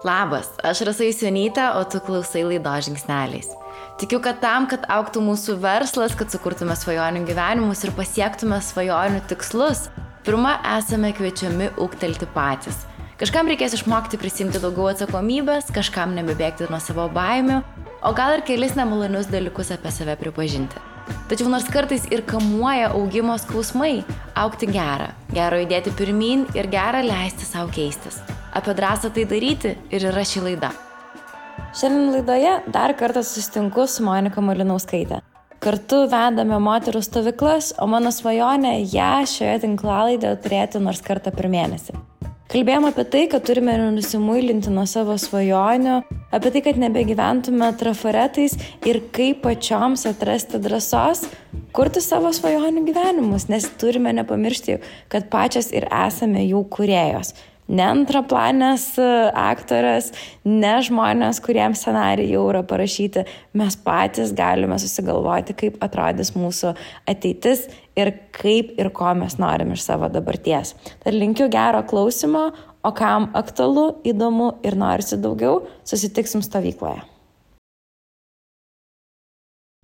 Labas, aš Rasa Įsionytė, o tu klausai laido žingsneliais. Tikiu, kad tam, kad auktų mūsų verslas, kad sukurtume svajonių gyvenimus ir pasiektume svajonių tikslus, pirmą esame kviečiami ūktelti patys. Kažkam reikės išmokti prisimti daugiau atsakomybės, kažkam nebebėgti nuo savo baimių, o gal ir kelis nemalonius dalykus apie save pripažinti. Tačiau nors kartais ir kamuoja augimo skausmai, aukti gera, gero judėti pirmin ir gera leisti savo keistis. Apie drąsą tai daryti ir yra ši laida. Šiandien laidoje dar kartą susitinku su Monika Malinauskaitė. Kartu vedame moterų stovyklas, o mano svajonė ją šioje tinklalaidėje turėti nors kartą per mėnesį. Kalbėjom apie tai, kad turime nusimuilinti nuo savo svajonių, apie tai, kad nebegyventume trafaretais ir kaip pačioms atrasti drąsos kurti savo svajonių gyvenimus, nes turime nepamiršti, kad pačios ir esame jų kuriejos ne antraplanės e, aktorės, ne žmonės, kuriems scenarijai jau yra parašyti, mes patys galime susigalvoti, kaip atrodys mūsų ateitis ir kaip ir ko mes norim iš savo dabarties. Tad linkiu gero klausimo, o kam aktualu, įdomu ir norisi daugiau, susitiksim stovykloje.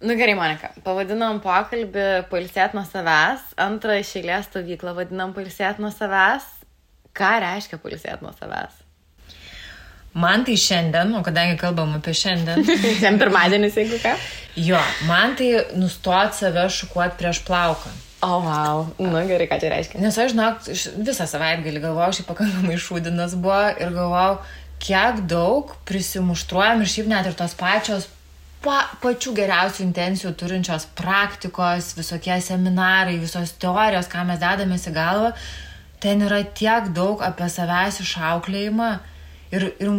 Nu gerai, Monika, pavadinom pokalbį Pailsėt nuo savęs, antrą išėlės stovyklą vadinam Pailsėt nuo savęs, Ką reiškia palisėti nuo savęs? Man tai šiandien, o kadangi kalbam apie šiandien. Šiandien pirmadienis, jeigu ką? Jo, man tai nustoti save šukuoti prieš plauką. O, oh, wow. Nu gerai, ką tai reiškia? Nes aš, žinok, visą savaitgalį galvojau, šiaip pakankamai šūdinas buvo ir galvojau, kiek daug prisimuštruojam ir šiaip net ir tos pačios pa, pačių geriausių intencijų turinčios praktikos, visokie seminarai, visos teorijos, ką mes dedamės į galvą, ten yra tiek daug apie savęs išauklėjimą ir, ir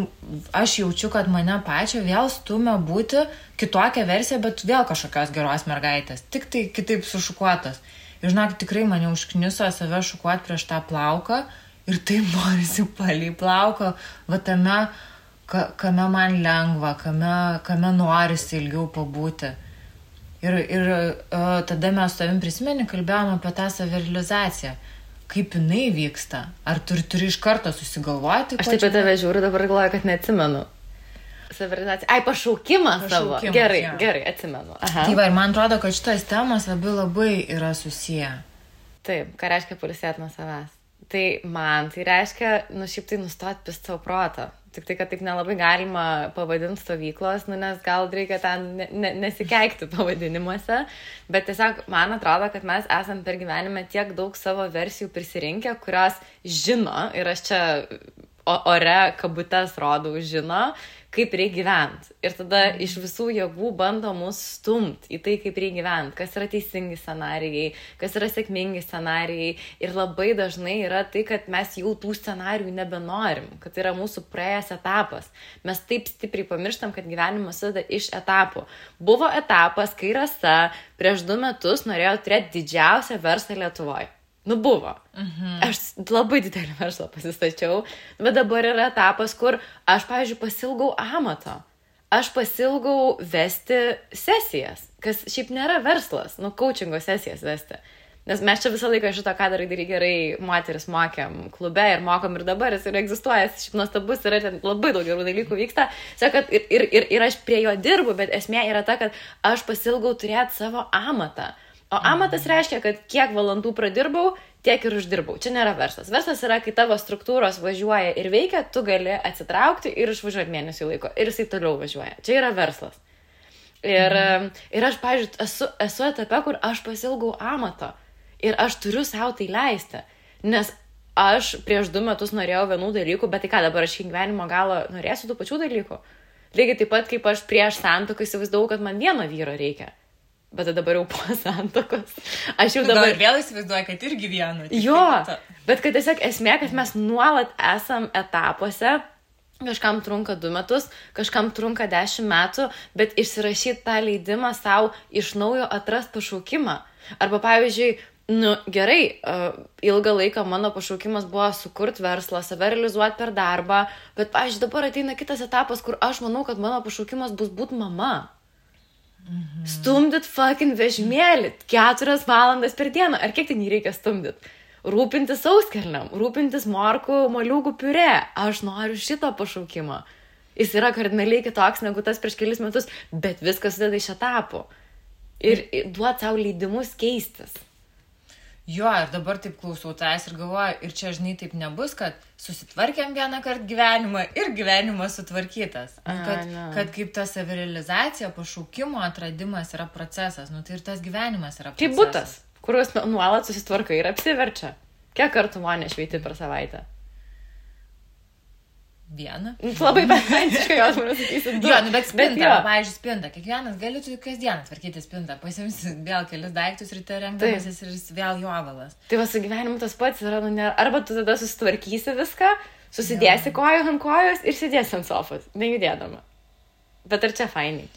aš jaučiu, kad mane pačią vėl stumia būti kitokią versiją, bet vėl kažkokios geros mergaitės, tik tai kitaip sušukuotas. Ir žinok, tikrai mane užkniso save šukuoti prieš tą plauką ir taip norisi palį plauką, va tame, ka, kame man lengva, kame, kame norisi ilgiau pabūti. Ir, ir uh, tada mes su tavim prisimeni, kalbėjom apie tą savirealizaciją kaip jinai vyksta? Ar turi, turi iš karto susigalvoti? Aš taip pat tave žiūriu, dabar galvoju, kad neatsimenu. Savirealizacija. Ai, pašaukimas savo. Gerai, ja. gerai, atsimenu. Aha. Tai va, ir man atrodo, kad šitas temas labai labai yra susiję. Taip, ką reiškia polisėti nuo savęs? Tai man tai reiškia, nu šiaip tai nustoti pis savo protą. Tik tai, kad taip nelabai galima pavadinti stovyklos, nu, nes gal reikia ten ne, ne, nesikeikti pavadinimuose, bet tiesiog man atrodo, kad mes esam per gyvenime tiek daug savo versijų prisirinkę, kurios žino, ir aš čia ore kabutes rodau, žino, kaip reikia gyventi. Ir tada mhm. iš visų jėgų bando mus stumt į tai, kaip reikia gyventi, kas yra teisingi scenarijai, kas yra sėkmingi scenarijai. Ir labai dažnai yra tai, kad mes jau tų scenarijų nebenorim, kad tai yra mūsų praėjęs etapas. Mes taip stipriai pamirštam, kad gyvenimas susideda iš etapų. Buvo etapas, kai Rasa prieš du metus norėjo turėti didžiausią verslą Lietuvoje. Nu buvo. Mhm. Aš labai didelį verslą pasistačiau, bet dabar yra etapas, kur aš, pavyzdžiui, pasilgau amato. Aš pasilgau vesti sesijas, kas šiaip nėra verslas, nu, coachingo sesijas vesti. Nes mes čia visą laiką šito, ką darai, darai gerai, moteris mokėm klube ir mokom ir dabar jis ir egzistuoja, jis šiaip nuostabus, yra ten labai daug gerų dalykų vyksta. Sakat, ir, ir, ir, ir aš prie jo dirbu, bet esmė yra ta, kad aš pasilgau turėti savo amatą. O amatas reiškia, kad kiek valandų pradirbau, tiek ir uždirbau. Čia nėra verslas. Verslas yra, kai tavo struktūros važiuoja ir veikia, tu gali atsitraukti ir išvažiuoti mėnesį laiko. Ir jisai toliau važiuoja. Čia yra verslas. Ir, mhm. ir aš, pažiūrėjau, esu, esu etape, kur aš pasilgau amato. Ir aš turiu savo tai leisti. Nes aš prieš du metus norėjau vienų dalykų, bet tai ką dabar aš iki gyvenimo galo norėsiu tų pačių dalykų. Lygiai taip pat kaip aš prieš santoką įsivaizdavau, kad man vieno vyro reikia. Bet dabar jau po santokos. Aš jau dabar... Ir vėl įsivaizduoju, kad irgi vienu. Jo, bet kad tiesiog esmė, kad mes nuolat esam etapuose, kažkam trunka du metus, kažkam trunka dešimt metų, bet išsirašyti tą leidimą savo iš naujo atrast pašaukimą. Arba pavyzdžiui, Nu, gerai, uh, ilgą laiką mano pašaukimas buvo sukurti verslą, save realizuoti per darbą, bet, pavyzdžiui, dabar ateina kitas etapas, kur aš manau, kad mano pašaukimas bus būti mama. Mhm. Stumdyt fucking vežimėlį keturias valandas per dieną. Ar kiek ten jį reikia stumdyt? rūpintis sauskelniam, rūpintis morkų, moliūgų piure. Aš noriu šito pašaukimo. Jis yra kardinaliai kitoks negu tas prieš kelis metus, bet viskas sudeda iš etapų. Ir duot savo leidimus keistis. Jo, ir dabar taip klausau tavęs ir galvoju, ir čia žinai taip nebus, kad susitvarkėm vieną kartą gyvenimą ir gyvenimas sutvarkytas. Nu, kad, A, ne. kad kaip ta savirealizacija, pašaukimo atradimas yra procesas, nu tai ir tas gyvenimas yra procesas. Kaip būtas, kuriuos nu- nuolat susitvarkai ir apsiverčia. Kiek kartų man išveiti per savaitę? Vieną. Labai besantiškai jos man sakysi. du. Jo, nu bet spinta, jo. va, pavyzdžiui, spinta. Kiekvienas gali tu kasdieną tvarkyti spintą. Pasimsi vėl kelis daiktus ryte rengdamasis ir vėl jovalas. Tai va su gyvenimu tas pats yra, nu, ne, arba tu tada susitvarkysi viską, susidėsi kojų ant kojos ir sėdėsi ant sofos, nejudėdama. Bet ar čia fainai?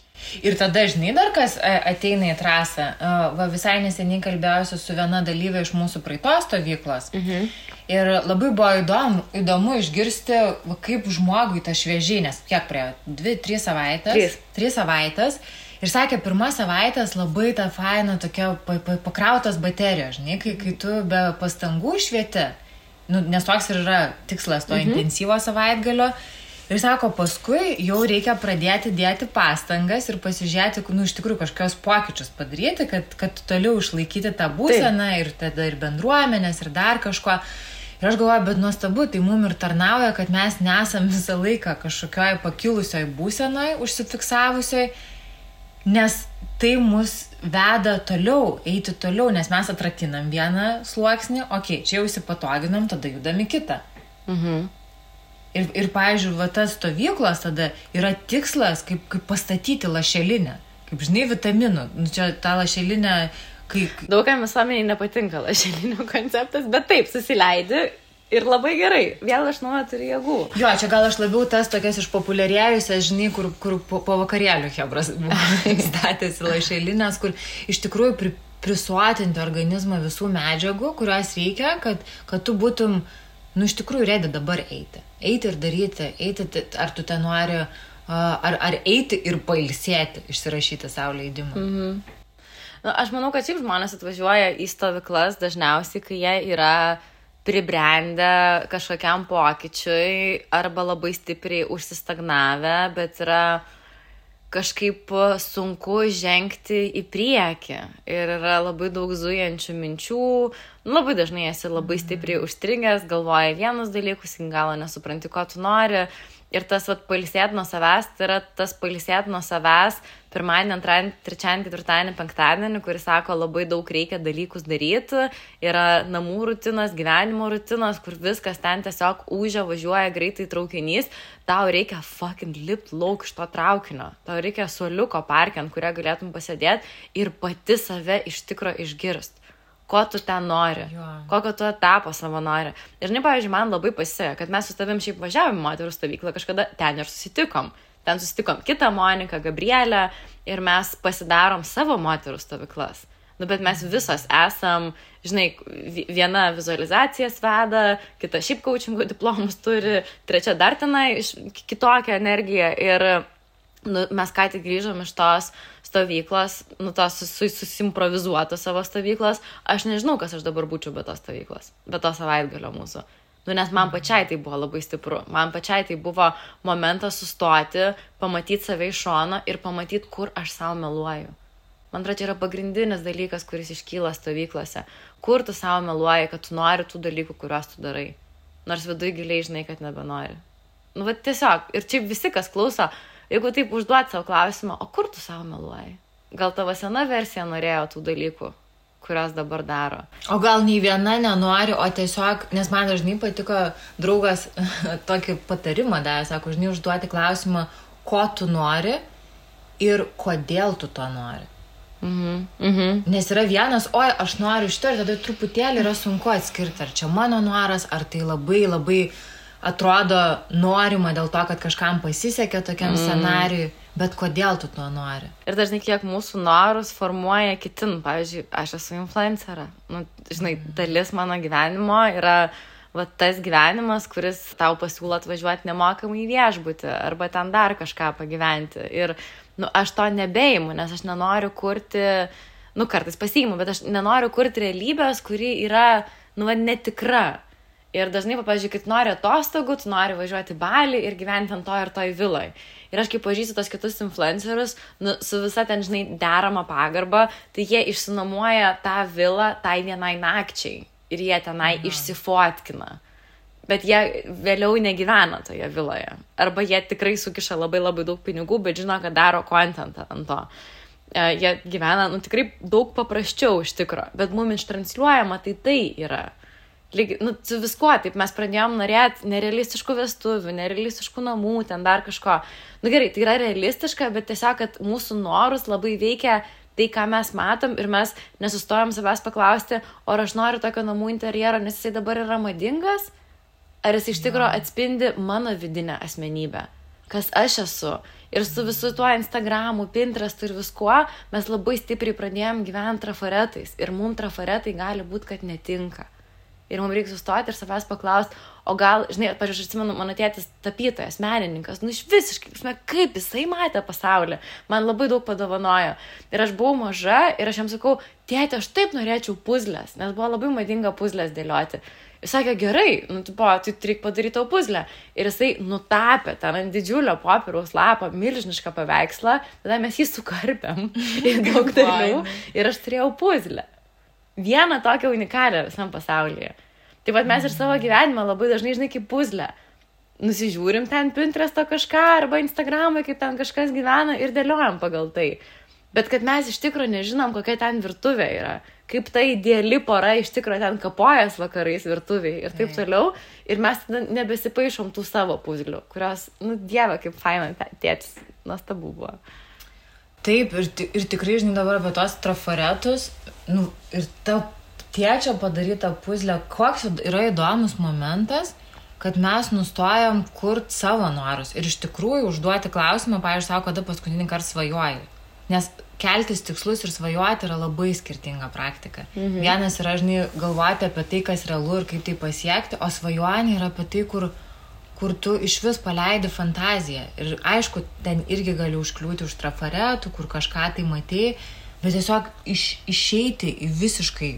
Ir tada, žinai, dar kas e, ateina į trasą. E, Va, visai neseniai kalbėjausi su viena dalyvė iš mūsų praeitos stovyklos. Mhm. Ir labai buvo įdomu, įdomu išgirsti, va, kaip žmogui ta šviežiai, nes kiek prie dvi, trys savaitės. Trys. Trys savaitės. Ir sakė, pirmą savaitę labai ta faina tokia pa, pa, pakrautos baterijos, žinai, kai, kai tu be pastangų švieti. Nu, nes toks ir yra tikslas to mhm. intensyvo savaitgalio. Ir sako, paskui jau reikia pradėti dėti pastangas ir pasižiūrėti, nu, iš tikrųjų kažkokios pokyčius padaryti, kad, kad toliau išlaikyti tą būseną ir tada ir bendruomenės ir dar kažko. Ir aš galvoju, bet nuostabu, tai mum ir tarnauja, kad mes nesam visą laiką kažkokioj pakilusioj būsenoj, užsifiksavusioj, nes tai mus veda toliau, eiti toliau, nes mes atrakinam vieną sluoksnį, okei, okay, čia jau įsipatoginam, tada judam į kitą. Mhm. Ir, ir pavyzdžiui, va tas stovyklos tada yra tikslas, kaip, kaip pastatyti lašelinę. Kaip žinai, vitaminų. Nu, čia ta lašelinė, kai... Daugam visuomeniai nepatinka lašelinio konceptas, bet taip, susileidi ir labai gerai. Vėl aš nuolat turiu jėgų. Jo, čia gal aš labiau tas tokias išpopuliarėjusias, žinai, kur, kur po, po vakarėlių Hebras statęs lašelinės, kur iš tikrųjų pri, prisuotinti organizmą visų medžiagų, kurios reikia, kad, kad tu būtum, nu, iš tikrųjų redi dabar eiti. Eiti ir daryti, eiti, ar tu ten nori, ar, ar eiti ir pailsėti, išsirašyti savo leidimą. Mhm. Na, aš manau, kad šiaip žmonės atvažiuoja į stovyklas dažniausiai, kai jie yra pribrendę kažkokiam pokyčiui arba labai stipriai užsistagnavę, bet yra kažkaip sunku žengti į priekį. Ir yra labai daug zujančių minčių, nu, labai dažnai esi labai stipriai užstrigęs, galvoji vienus dalykus, iki galo nesupranti, ko tu nori. Ir tas vat pailsėti nuo savęs, tai yra tas pailsėti nuo savęs pirmadienį, antradienį, trečiadienį, ketvirtadienį, penktadienį, kuris sako, labai daug reikia dalykus daryti, yra namų rutinas, gyvenimo rutinas, kur viskas ten tiesiog užia, važiuoja greitai traukinys, tau reikia fucking lipt lauk iš to traukinio, tau reikia suoliuko parkį, ant kurio galėtum pasėdėti ir pati save iš tikro išgirst ko tu ten nori, Jo. kokio tu etapo savo nori. Ir, ne, pavyzdžiui, man labai pasisėjo, kad mes su tavim šiaip važiavome į moterų stovyklą, kažkada ten ir susitikom. Ten susitikom kitą Moniką, Gabrielę ir mes pasidarom savo moterų stovyklas. Nu, bet mes visos esam, žinai, vi- viena vizualizacijas veda, kita šiaip coachingo diplomus turi, trečia dar tenai kitokią energiją. Ir nu, mes ką tik grįžom iš tos stovyklos, nu, tos sus- susimprovizuotos savo stovyklos. Aš nežinau, kas aš dabar būčiau be tos stovyklos, be to savaitgalio mūsų. Nu, nes man pačiai tai buvo labai stipru. Man pačiai tai buvo momentas sustoti, pamatyti save iš šono ir pamatyti, kur aš savo meluoju. Man atrodo, čia yra pagrindinis dalykas, kuris iškyla stovyklose. Kur tu savo meluoji, kad tu nori tų dalykų, kuriuos tu darai. Nors viduje giliai žinai, kad nebenori. Nu, va tiesiog. Ir čia visi, kas klauso, jeigu taip užduot savo klausimą, o kur tu savo meluoji? Gal tavo sena versija norėjo tų dalykų, kurios dabar daro? O gal nei viena nenori, o tiesiog, nes man dažnai patiko draugas tokį patarimą davė, sako, žinai, užduoti klausimą, ko tu nori ir kodėl tu to nori. Mhm. Mhm. Nes yra vienas, oi, aš noriu šito ir tada truputėlį yra sunku atskirti, ar čia mano noras, ar tai labai labai atrodo norima dėl to, kad kažkam pasisekė tokiam mm. scenariui, bet kodėl tu to nori. Ir dažnai kiek mūsų norus formuoja kitin. Pavyzdžiui, aš esu influencerė. Nu, žinai, dalis mano gyvenimo yra va, tas gyvenimas, kuris tau pasiūlo atvažiuoti nemokamai į viešbutį arba ten dar kažką pagyventi. Ir nu, aš to nebeimu, nes aš nenoriu kurti, nu kartais pasiimu, bet aš nenoriu kurti realybės, kuri yra nu, va, netikra. Ir dažnai, pavyzdžiui, kai nori atostogų, tu nori važiuoti į Balį ir gyventi ant to ir toj viloj. Ir aš kaip pažįstu tos kitus influencerius, nu, su visa ten, žinai, derama pagarba, tai jie išsinamuoja tą vilą tai vienai nakčiai. Ir jie tenai mhm. išsifotkina. Bet jie vėliau negyvena toje viloje. Arba jie tikrai sukiša labai labai daug pinigų, bet žino, kad daro kontentą ant to. E, jie gyvena, nu, tikrai daug paprasčiau iš tikro. Bet mum ištransliuojama tai tai yra lyg, nu, su viskuo, taip mes pradėjom norėti nerealistiškų vestuvių, nerealistiškų namų, ten dar kažko. Nu gerai, tai yra realistiška, bet tiesiog, kad mūsų norus labai veikia tai, ką mes matom ir mes nesustojom savęs paklausti, ar aš noriu tokio namų interjero, nes jisai dabar yra madingas, ar jis iš tikrųjų atspindi mano vidinę asmenybę, kas aš esu. Ir su visu tuo Instagramu, Pinterestu ir viskuo mes labai stipriai pradėjom gyventi trafaretais. Ir mums trafaretai gali būti, kad netinka ir mums reikia sustoti ir savęs paklausti, o gal, žinai, pažiūrėjau, aš atsimenu, mano tėtis tapytojas, menininkas, nu iš visiškai, žinai, kaip jisai matė pasaulį, man labai daug padovanojo. Ir aš buvau maža ir aš jam sakau, tėtė, aš taip norėčiau puzlės, nes buvo labai madinga puzlės dėlioti. Jis sakė, gerai, nu, tipo, tai reikia padaryti tau puzlę. Ir jisai nutapė ten ant didžiulio popieriaus lapo milžinišką paveikslą, tada mes jį sukarpėm į daug dalių ir aš turėjau puzlę vieną tokią unikalią visam pasaulyje. Tai vad mes ir savo gyvenimą labai dažnai, žinai, kaip puzlę. Nusižiūrim ten Pinteresto kažką arba Instagramą, kaip ten kažkas gyvena ir dėliojam pagal tai. Bet kad mes iš tikrųjų nežinom, kokia ten virtuvė yra, kaip ta ideali pora iš tikrųjų ten kapojas vakarais virtuviai ir taip toliau. Ir mes nebesipaišom tų savo puzlių, kurios, nu, dieve, kaip faina tėtis, nuostabu buvo. Taip, ir, ir tikrai, žinai, dabar apie tos trafaretus, nu, ir ta tėčio padaryta puzlė, koks yra įdomus momentas, kad mes nustojam kurti savo norus ir iš tikrųjų užduoti klausimą, pavyzdžiui, savo, kada paskutinį kartą svajoji. Nes keltis tikslus ir svajoti yra labai skirtinga praktika. Mhm. Vienas yra, žinai, galvoti apie tai, kas realu ir kaip tai pasiekti, o svajonė yra apie tai, kur kur tu iš vis paleidi fantaziją. Ir aišku, ten irgi gali užkliūti už trafaretų, kur kažką tai matėjai, bet tiesiog iš, išeiti į visiškai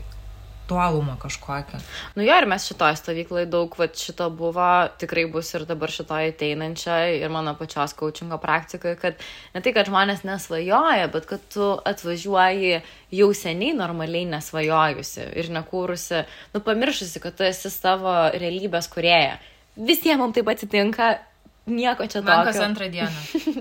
tolumą kažkokią. Nu jo, ir mes šitoje stovykloje daug, va šito buvo, tikrai bus ir dabar šitoje ateinančia ir mano pačios coachingo praktikoje, kad ne tai, kad žmonės nesvajoja, bet kad tu atvažiuoji jau seniai normaliai nesvajojusi ir nekūrusi, nu pamiršusi, kad tu esi savo realybės kurėja visiems mums taip atsitinka, nieko čia tokio. Kas antrą dieną.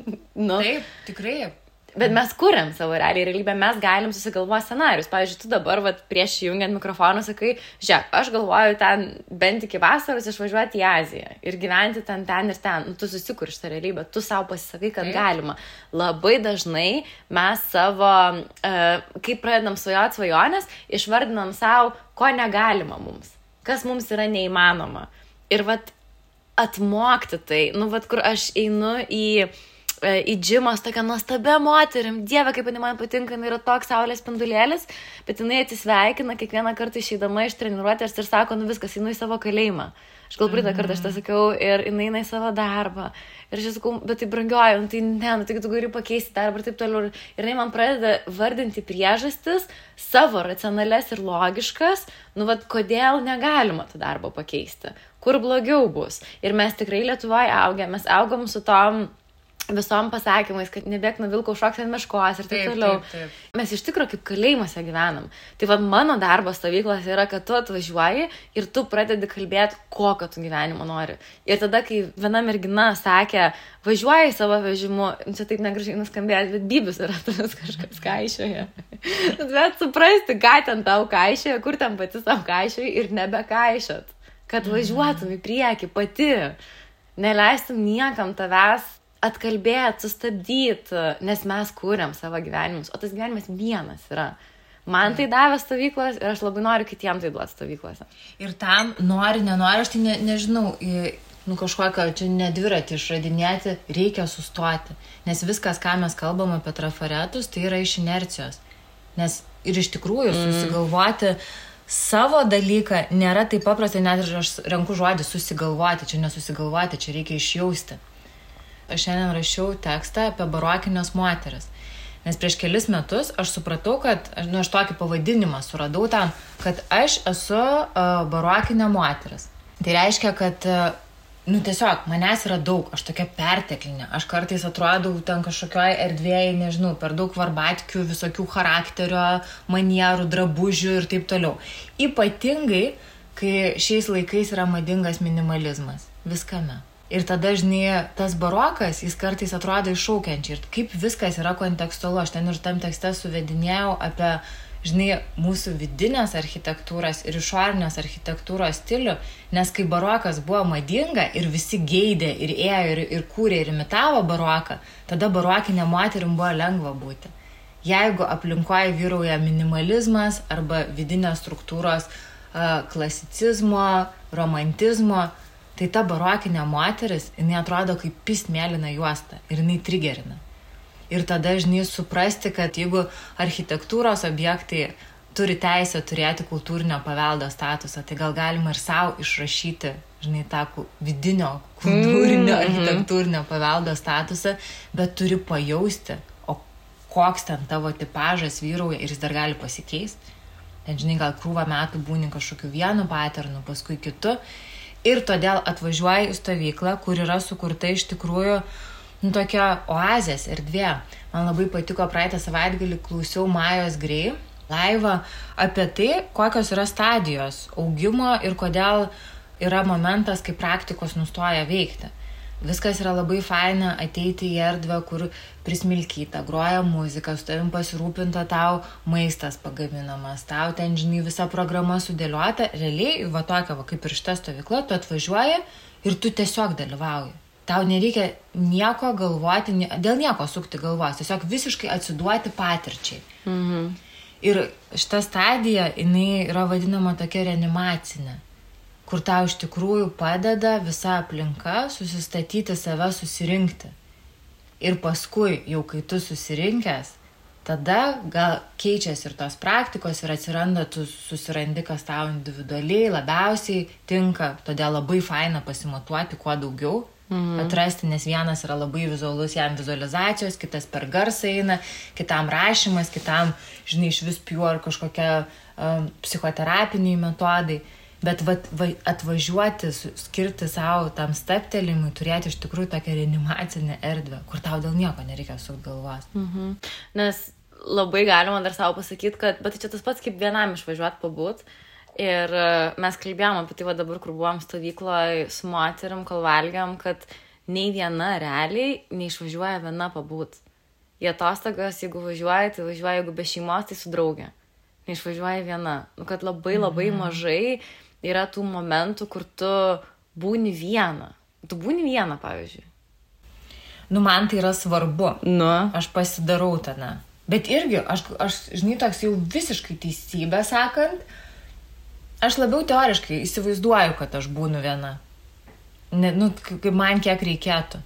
nu. Taip, tikrai. Bet mes kuriam savo realiai realybę, mes galim susigalvoti scenarius. Pavyzdžiui, tu dabar, vat, prieš jungiant mikrofoną, sakai, žiūrėk, aš galvoju ten bent iki vasaros išvažiuoti į Aziją ir gyventi ten, ten ir ten. Nu, tu susikuri šitą realybę, tu savo pasisakai, kad Taip. galima. Labai dažnai mes savo, uh, kai pradedam svajoti svajonės, išvardinam savo, ko negalima mums, kas mums yra neįmanoma. Ir vat atmokti tai. Nu, vad, kur aš einu į, e, į džimą su tokia nuostabia moterim. Dieve, kaip jinai man patinka, jinai yra toks saulės spindulėlis, bet jinai atsisveikina kiekvieną kartą išeidama iš treniruotės ir sako, nu viskas, einu į savo kalėjimą. Aš gal praeitą kartą aš tą sakiau ir jinai eina į savo darbą. Ir aš sakau, bet tai brangioju, nu, tai ne, nu, tai tu gali pakeisti darbą ir taip toliau. Ir jinai man pradeda vardinti priežastis, savo racionales ir logiškas, nu, vad, kodėl negalima tą darbą pakeisti kur blogiau bus. Ir mes tikrai Lietuvoje augę, mes augom su tom visom pasakymais, kad nebėg nuo vilko šoks ant meškos ir taip, taip toliau. Taip, taip. Mes iš tikrųjų kaip kalėjimuose gyvenam. Tai vad mano darbas stovyklos yra, kad tu atvažiuoji ir tu pradedi kalbėti, kokio tu gyvenimo nori. Ir tada, kai viena mergina sakė, važiuoji savo vežimu, nu, čia taip negražiai nuskambėjęs, bet bybis yra tas kažkas kaišioje. bet suprasti, ką ten tau kaišioje, kur ten pati savo kaišioje ir nebekaišot kad važiuotum į priekį pati, neleistum niekam tavęs atkalbėti, sustabdyti, nes mes kūriam savo gyvenimus, o tas gyvenimas vienas yra. Man tai davė stovyklas ir aš labai noriu kitiem tai duoti stovyklose. Ir tam nori, nenori, aš tai ne, nežinau, nu kažkokią čia nedviratį išradinėti, reikia sustoti. Nes viskas, ką mes kalbam apie trafaretus, tai yra iš inercijos. Nes ir iš tikrųjų mm. susigalvoti, mm savo dalyką nėra taip paprasta, net ir aš renku žodį susigalvoti, čia nesusigalvoti, čia reikia išjausti. Aš šiandien rašiau tekstą apie barokinės moteris. Nes prieš kelis metus aš supratau, kad, nu, aš tokį pavadinimą suradau tam, kad aš esu uh, barokinė moteris. Tai reiškia, kad, uh, nu, tiesiog manęs yra daug, aš tokia perteklinė, aš kartais atrodau ten kažkokioj erdvėje, nežinau, per daug varbatkių, visokių charakterio, manierų, drabužių ir taip toliau. Ypatingai, kai šiais laikais yra madingas minimalizmas. Viskame. Ir tada, žinai, tas barokas, jis kartais atrodo iššaukiančiai. Ir kaip viskas yra kontekstualu. Aš ten ir tam tekste suvedinėjau apie, žinai, mūsų vidinės architektūros ir išorinės architektūros stilių. Nes kai barokas buvo madinga ir visi geidė ir ėjo ir, ir kūrė ir imitavo baroką, tada barokinė moterim buvo lengva būti. Jeigu aplinkoje vyrauja minimalizmas arba vidinės struktūros klasicizmo, romantizmo, Tai ta barokinė moteris, jinai atrodo kaip pismėlina juosta ir jinai trigerina. Ir tada, žinai, suprasti, kad jeigu architektūros objektai turi teisę turėti kultūrinio paveldo statusą, tai gal galima ir savo išrašyti, žinai, tą vidinio kultūrinio, mm -hmm. architektūrinio paveldo statusą, bet turi pajausti, o koks ten tavo tipažas vyrauja ir jis dar gali pasikeisti. Ten, žinai, gal krūvą metų būni kažkokiu vienu paternu, paskui kitu ir todėl atvažiuoji į stovyklą, kur yra sukurta iš tikrųjų nu, tokia oazės erdvė. Man labai patiko praeitą savaitgalį klausiau Majos Grey laivą apie tai, kokios yra stadijos augimo ir kodėl yra momentas, kai praktikos nustoja veikti. Viskas yra labai faina ateiti į erdvę, kur prismilkyta, groja muzika, su tavim pasirūpinta tau maistas pagaminamas, tau ten, žinai, visa programa sudėliota. Realiai, va tokia, va, kaip ir šita stovykla, tu atvažiuoji ir tu tiesiog dalyvauji. Tau nereikia nieko galvoti, dėl nieko sukti galvos, tiesiog visiškai atsiduoti patirčiai. Mhm. Ir šita stadija, jinai yra vadinama tokia reanimacinė kur tau iš tikrųjų padeda visa aplinka susistatyti save, susirinkti. Ir paskui, jau kai tu susirinkęs, tada gal keičiasi ir tos praktikos ir atsiranda, tu susirandi, kas tau individualiai labiausiai tinka, todėl labai faina pasimatuoti kuo daugiau, mhm. atrasti, nes vienas yra labai vizualus, jam vizualizacijos, kitas per garsą eina, kitam rašymas, kitam, žinai, iš vis ar kažkokie um, psichoterapiniai metodai. Bet va, va, atvažiuoti, skirti savo tam steptelimui, turėti iš tikrųjų tokią reanimacinę erdvę, kur tau dėl nieko nereikia sukti galvos. Mhm. Nes labai galima dar savo pasakyti, kad, bet čia tas pats kaip vienam išvažiuoti pabūt. Ir e, mes kalbėjom apie tai va dabar, kur buvom stovykloje su moterim, kol valgiam, kad nei viena realiai neišvažiuoja viena pabūt. Į atostogas, jeigu važiuoja, tai važiuoja, jeigu be šeimos, tai su draugė. Neišvažiuoja viena. Nu, kad labai labai mhm. mažai yra tų momentų, kur tu būni viena. Tu būni viena, pavyzdžiui. Nu, man tai yra svarbu. Nu. Aš pasidarau tada. Bet irgi, aš, aš, žinai, toks jau visiškai teisybę sakant, aš labiau teoriškai įsivaizduoju, kad aš būnu viena. Ne, nu, kaip man kiek reikėtų.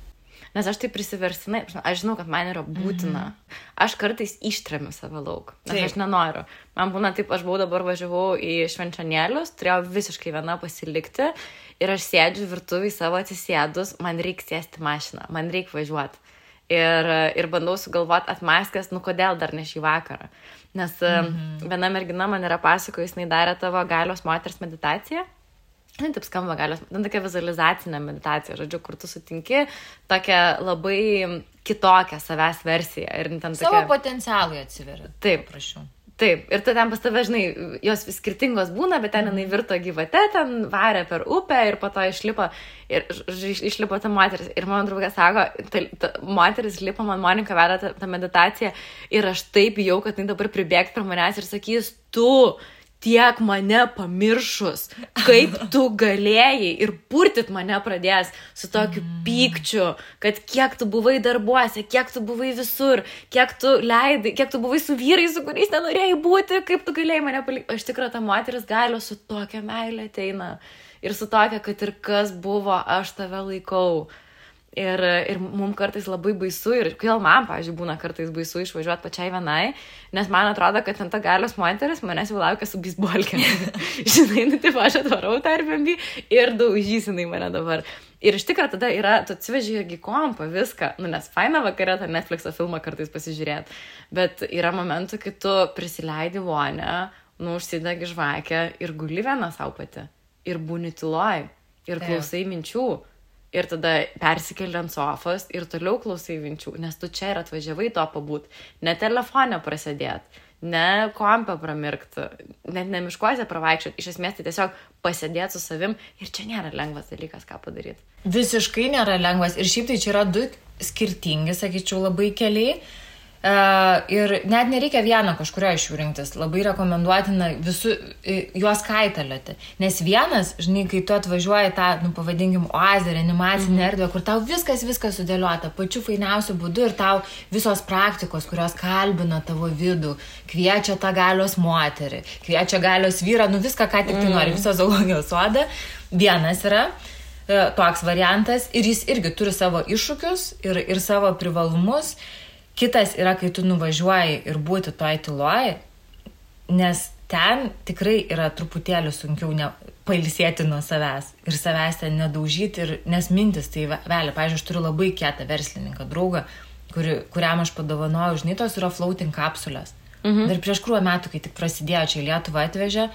Nes aš tai prisiversinai, aš žinau, kad man yra būtina. Mhm. Aš kartais ištremiu save lauk, nes taip. aš nenoriu. Man būna taip, aš buvau dabar važiavau į švenčionėlius, turėjau visiškai viena pasilikti ir aš sėdžiu virtuviai savo atsisėdus, man reikia sėsti mašiną, man reikia važiuoti. Ir, ir bandau sugalvoti atmaskęs, nu kodėl dar ne šį vakarą. Nes mhm. viena mergina man yra pasakojus, jinai darė tavo galios moters meditaciją. Na, taip skamba galios, ten tokia vizualizacinė meditacija, žodžiu, kur tu sutinki tokią labai kitokią savęs versiją. Ir ten tokia... Savo potencialui atsiveria. Taip, prašau. Taip, ir tu ten pas tave, žinai, jos vis skirtingos būna, bet ten jinai virto gyvate, ten varė per upę ir po to išlipo, ir išlipo ta moteris. Ir mano draugas sako, ta, ta moteris lipo, man Monika vedė tą, tą meditaciją ir aš taip bijau, kad jinai dabar pribėgs prie manęs ir sakys, tu, tiek mane pamiršus, kaip tu galėjai ir purtit mane pradės su tokiu mm. pykčiu, kad kiek tu buvai darbuose, kiek tu buvai visur, kiek tu leidai, kiek tu buvai su vyrais, su kuriais nenorėjai būti, kaip tu galėjai mane palikti. Aš tikrai ta moteris gali su tokia meilė ateina ir su tokia, kad ir kas buvo, aš tave laikau. Ir, ir mums kartais labai baisu, ir kodėl man, pavyzdžiui, būna kartais baisu išvažiuoti pačiai vienai, nes man atrodo, kad ant ta galios moteris manęs jau laukia su bisbolkė. Žinai, nu, taip aš atvarau tą Airbnb ir daužysinai mane dabar. Ir iš tikrųjų tada yra, tu atsiveži irgi kompą, viską, nu, nes faina vakarė tą Netflix'o filmą kartais pasižiūrėti, bet yra momentų, kai tu prisileidi vonę, nu, užsidegi žvakę ir guli vieną savo pati. Ir būni tyloj. Ir klausai Taip. Ir tada persikeli ant sofos ir toliau klausai minčių, nes tu čia ir atvažiavai to pabūt, ne telefonę prasidėt, ne kompę pramirkti, net ne miškuose pravaikščioti, iš esmės tai tiesiog pasėdėti su savim ir čia nėra lengvas dalykas, ką padaryti. Visiškai nėra lengvas ir šiaip tai čia yra du skirtingi, sakyčiau, labai keliai. Uh, ir net nereikia vieno kažkurio iš jų rinktis. Labai rekomenduotina visų juos kaitalioti. Nes vienas, žinai, kai tu atvažiuoji tą, nu, pavadinkim, oazę, animacinę mm -hmm. erdvę, kur tau viskas, viskas sudėliota, pačiu fainiausiu būdu ir tau visos praktikos, kurios kalbina tavo vidų, kviečia tą galios moterį, kviečia galios vyrą, nu viską, ką tik tai nori, -hmm. visą zoologijos sodą. Vienas yra e, toks variantas ir jis irgi turi savo iššūkius ir, ir savo privalumus. Kitas yra, kai tu nuvažiuoji ir būti toj tyloj, nes ten tikrai yra truputėlį sunkiau ne, pailsėti nuo savęs ir savęs ten nedaužyti, ir, nes mintis tai vėliau, pažiūrėjau, aš turiu labai kietą verslininką, draugą, kuri, kuriam aš padovanojau, žinai, tos yra floating kapsulės. Mhm. Dar prieš krūvą metų, kai tik prasidėjo čia į Lietuvą atvežė,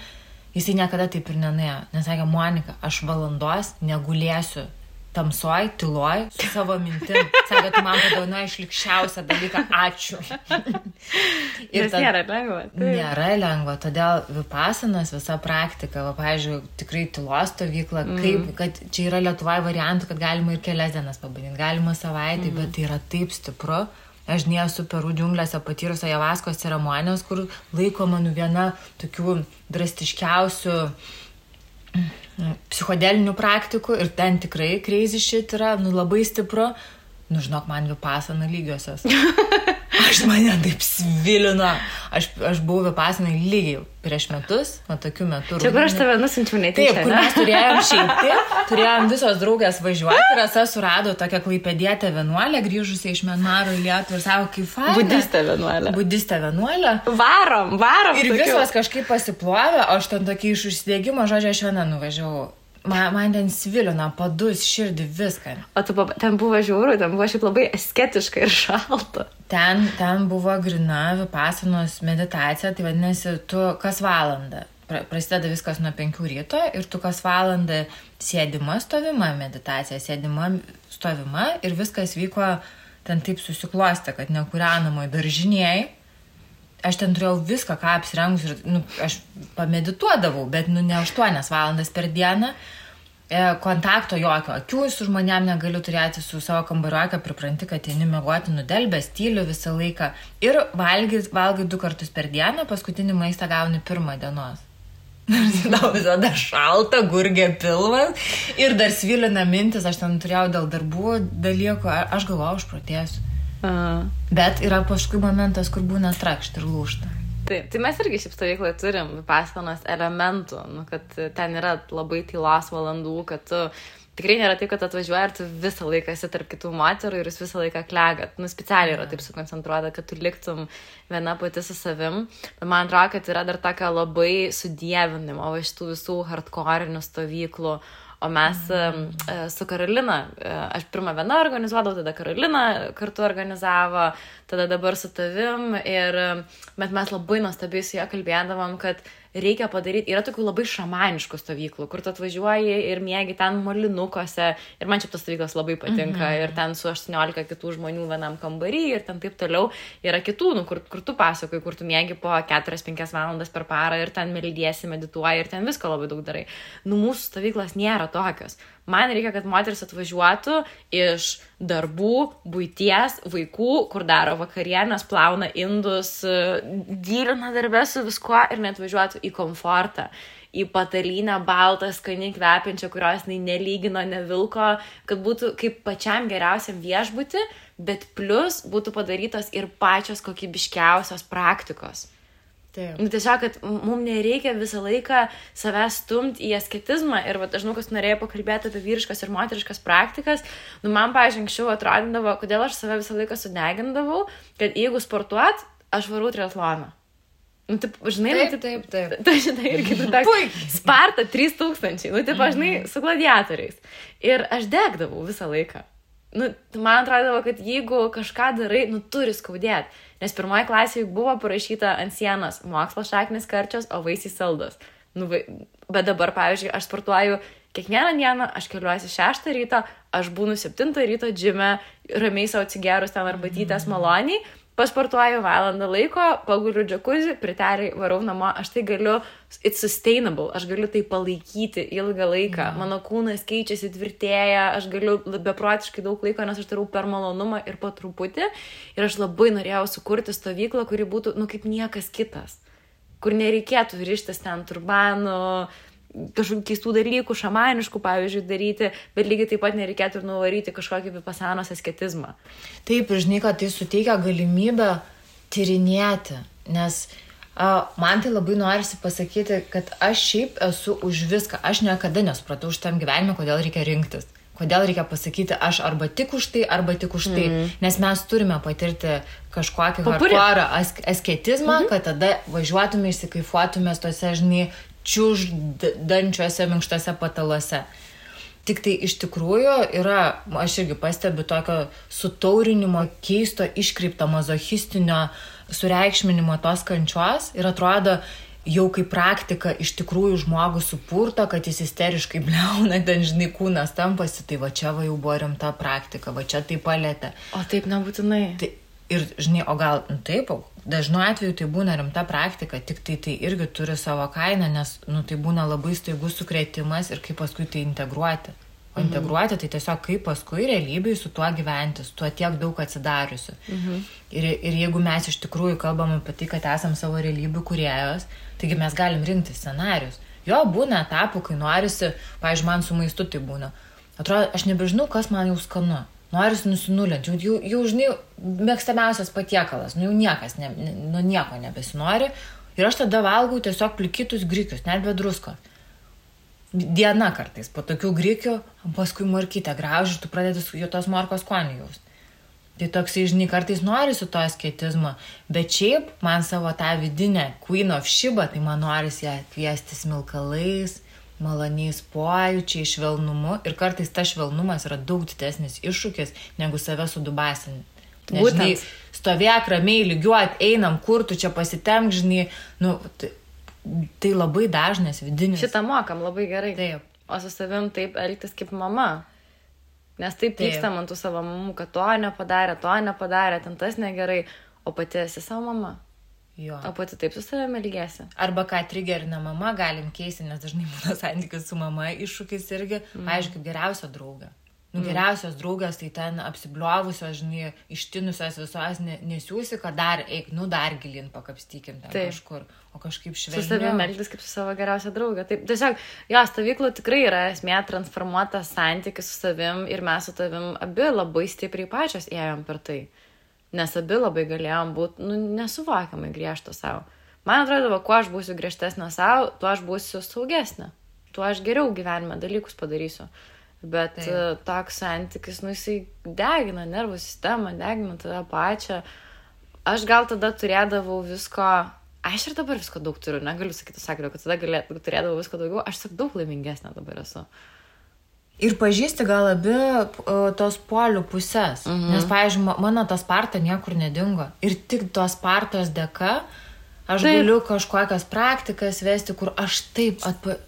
jisai niekada taip ir nenuėjo. Nes sakė, Monika, aš valandos negulėsiu tamsoj, tyloj, su savo mintim. Sakė, tu man padovanoji išlikščiausią dalyką, ačiū. ir tas nėra lengva. Tai. Nėra lengva, todėl vipasanas, visa praktika, va, pavyzdžiui, tikrai tylos stovykla, mm. kaip, kad čia yra Lietuvoje variantų, kad galima ir kelias dienas pabandyti, galima savaitę, mm. bet tai yra taip stipru. Aš nesu perų džiunglėse patyrusi javaskos ceremonijos, kur laikoma nu viena tokių drastiškiausių psichodelinių praktikų ir ten tikrai crazy shit yra, nu labai stipru. Nu, žinok, man vipasana lygiosios. Aš mane taip svilino. Aš, aš buvau vipasanai lygiai prieš metus, o tokiu metu. Čia kur aš tave nusinčiau netyčia. Taip, kur mes turėjom šeimti, turėjom visos draugės važiuoti ir Asa surado tokią klaipėdėtę vienuolę, grįžusią iš Menmaro į Lietuvą ir savo kaip faina. Budistė vienuolė. Budistė vienuolė. Varom, varom. Ir tokiu. visos kažkaip pasiplovė, o aš ten tokį iš užsidėgymo žodžio aš viena nuvažiavau. Man, man ten svilina, padus, širdį, viską. O tu ten buvo žiauru, ten buvo šiaip labai asketiška ir šalta. Ten, ten buvo grina vipasanos meditacija, tai vadinasi, tu kas valandą. Prasideda viskas nuo 5 ryto ir tu kas valandą sėdima stovima meditacija, sėdima stovima ir viskas vyko ten taip susiklosti, kad nekūrenamai daržiniai aš ten turėjau viską, ką apsirengus ir nu, aš pamedituodavau, bet nu, ne 8 valandas per dieną. E, kontakto jokio, akių su žmonėm negaliu turėti, su savo kambariuoju, pripranti, kad eini mėgoti nudelbęs, tyliu visą laiką. Ir valgai, valgai du kartus per dieną, paskutinį maistą gauni pirmą dienos. Tau visada šalta, gurgė pilvas ir dar svilina mintis, aš ten turėjau dėl darbų dalykų, aš galvojau, aš protėsiu. Aha. Bet yra paskui momentas, kur būna trakšt ir lūšta. Taip, tai mes irgi šiaip stovykloje turim pasakonos elementų, nu, kad ten yra labai tylos valandų, kad tu tikrai nėra taip, kad atvažiuoji ir tu visą laiką esi tarp kitų moterų ir jūs visą laiką klegat. Nu, specialiai yra taip sukoncentruota, kad tu liktum viena pati su savim. Bet man atrodo, kad yra dar tokia labai sudėvinimo iš tų visų hardcore'inių stovyklų O mes mm. su Karolina, e, aš pirmą vieną organizuodavau, tada Karolina kartu organizavo, tada dabar su tavim. Ir, bet mes labai nuostabiai su ją kalbėdavom, kad reikia padaryti, yra tokių labai šamaniškų stovyklų, kur tu atvažiuoji ir mėgi ten molinukuose. Ir man čia tos stovyklos labai patinka. -hmm. Ir ten su 18 kitų žmonių vienam kambarį ir ten taip toliau. Yra kitų, nu, kur, kur tu pasakoji, kur tu mėgi po 4-5 valandas per parą ir ten meldiesi, medituoji ir ten visko labai daug darai. Nu, mūsų stovyklos nėra tokios. Man reikia, kad moteris atvažiuotų iš darbų, būties, vaikų, kur daro vakarienės, plauna indus, gilina darbę su viskuo ir net važiuotų į komfortą į patalynę baltą, skaniai kvepiančią, kurios jinai nelygino, nevilko, kad būtų kaip pačiam geriausiam viešbutį, bet plus būtų padarytos ir pačios kokybiškiausios praktikos. Taip. Nu, tiesiog, kad mums nereikia visą laiką savęs stumti į asketizmą ir, va, aš žinau, kas norėjo pakalbėti apie vyriškas ir moteriškas praktikas. Nu, man, pažiūrėjau, anksčiau atrodydavo, kodėl aš save visą laiką sudegindavau, kad jeigu sportuot, aš varau triatloną. Nu, taip, žinai, Taip, nu, taip, taip. Tu žinai, irgi tu toks. Puikiai. Sparta 3000, nu, taip, žinai, su gladiatoriais. Ir aš degdavau visą laiką. Nu, man atrodo, kad jeigu kažką darai, nu, turi skaudėti. Nes pirmoji klasė juk buvo parašyta ant sienos mokslo šaknis karčios, o vaisiai saldos. Nu, vai... Bet dabar, pavyzdžiui, aš sportuoju kiekvieną dieną, aš keliuosi 6 ryto, aš būnu 7 ryto džime, ramiai savo atsigerus ten arbatytės maloniai, pasportuoju valandą laiko, paguliu džakuzį, pritariai varau namo, aš tai galiu, it's sustainable, aš galiu tai palaikyti ilgą laiką, Mhm. mano kūnas keičiasi, tvirtėja, aš galiu beprotiškai daug laiko, nes aš darau per malonumą ir po truputį. Ir aš labai norėjau sukurti stovyklą, kuri būtų, nu, kaip niekas kitas, kur nereikėtų ryštis ten turbanų, kažkokių keistų dalykų, šamaniškų, pavyzdžiui, daryti, bet lygiai taip pat nereikėtų ir nuvaryti kažkokį vipasanos asketizmą. Taip, ir žinai, kad tai suteikia galimybę tyrinėti, nes a, man tai labai norisi pasakyti, kad aš šiaip esu už viską, aš niekada nesupratau šitam gyvenime, kodėl reikia rinktis. Kodėl reikia pasakyti, aš arba tik už tai, arba tik už tai. Mm. Nes mes turime patirti kažkokį hardcore ask asketizmą, mm -hmm. kad tada važiuotume, įsikaifuotume tose, žinai, čiūždančiuose minkštose pataluose. Tik tai iš tikrųjų yra, aš irgi pastebiu tokio sutaurinimo, keisto, iškreipto, mazochistinio sureikšminimo tos kančios ir atrodo, jau kaip praktika iš tikrųjų žmogus supurto, kad jis isteriškai bleuna, ten žinai kūnas tampasi, tai va čia va jau buvo rimta praktika, va čia tai palėtė. O taip nebūtinai. Tai, ir, žinai, o gal, nu, taip, o dažnu atveju tai būna rimta praktika, tik tai tai irgi turi savo kainą, nes, nu, tai būna labai staigus sukretimas ir kaip paskui tai integruoti. O mhm. integruoti tai tiesiog kaip paskui realybėje su tuo gyventi, su tuo tiek daug atsidariusiu. Mhm. Ir, ir jeigu mes iš tikrųjų kalbam apie tai, kad esam savo realybių kuriejos, taigi mes galim rinkti scenarius. Jo būna etapų, kai norisi, pavyzdžiui, man su maistu tai būna. Atrodo, aš nebežinau, kas man jau skanu. Norisi nusinulinti, jau, jau, jau žinai, mėgstamiausias patiekalas, nu jau niekas, ne, nu nieko nebesinori. Ir aš tada valgau tiesiog plikytus grikius, net be drusko. Diena kartais po tokių grikių, paskui morkytę grauži ir tu pradedi jo tos morkos skonį jaus. Tai toksai, žinai, kartais nori su to asketizmo, bet šiaip man savo tą vidinę Queen of Shiba, tai man norisi ją kviesti smilkalais, maloniais pojūčiai, švelnumu ir kartais tas švelnumas yra daug didesnis iššūkis negu save sudubasinti. Žinai, stovėk ramiai, lygiuot, einam, kur tu čia pasitemk, žinai, nu, tai, tai labai dažnas vidinis. Šitą mokam labai gerai. Taip. O su savim taip elgtis kaip mama. Nes taip Taip. pykstam ant tų savo mamų, kad to nepadarė, to nepadarė, ten tas negerai, o pati esi savo mama. Jo. O pati taip su savimi elgėsi. Arba ką trigerina mama, galim keisti, nes dažnai būna santykis su mama iššūkis irgi, mm. aišku, kaip geriausia draugė. Nu, mm. Geriausios draugės, tai ten apsibliovusios, žinai, ištinusios visos, ne, nesiūsi, kad dar eik, nu dar gilin pakapstykim ten Taip. kažkur, o kažkaip Su švelniai. savimi elgtis kaip su savo geriausia draugė. Taip, tiesiog, jo, stovyklų tikrai yra esmė transformuotas santykis su savim ir mes su tavim abi labai stipriai pačios ėjom per tai. Nes abi labai galėjom būti, nu, nesuvokiamai griežto savo. Man atrodo, kuo aš būsiu griežtesnė savo, tuo aš būsiu saugesnė. Tuo aš geriau gyvenime dalykus padarysiu. Bet Taip. Taip. toks santykis, nu, jisai degina nervų sistemą, degina tave pačią. Aš gal tada turėdavau visko, aš ir dabar visko daug turiu, negaliu sakyti, sakau, kad tada galėt, turėdavau visko daugiau, aš tik daug laimingesnė dabar esu. Ir pažįsti gal abi o, tos polių pusės. Mhm. Nes, pavyzdžiui, ma- mano tas parta niekur nedingo. Ir tik tos partos dėka aš Taip. galiu kažkokias praktikas vesti, kur aš taip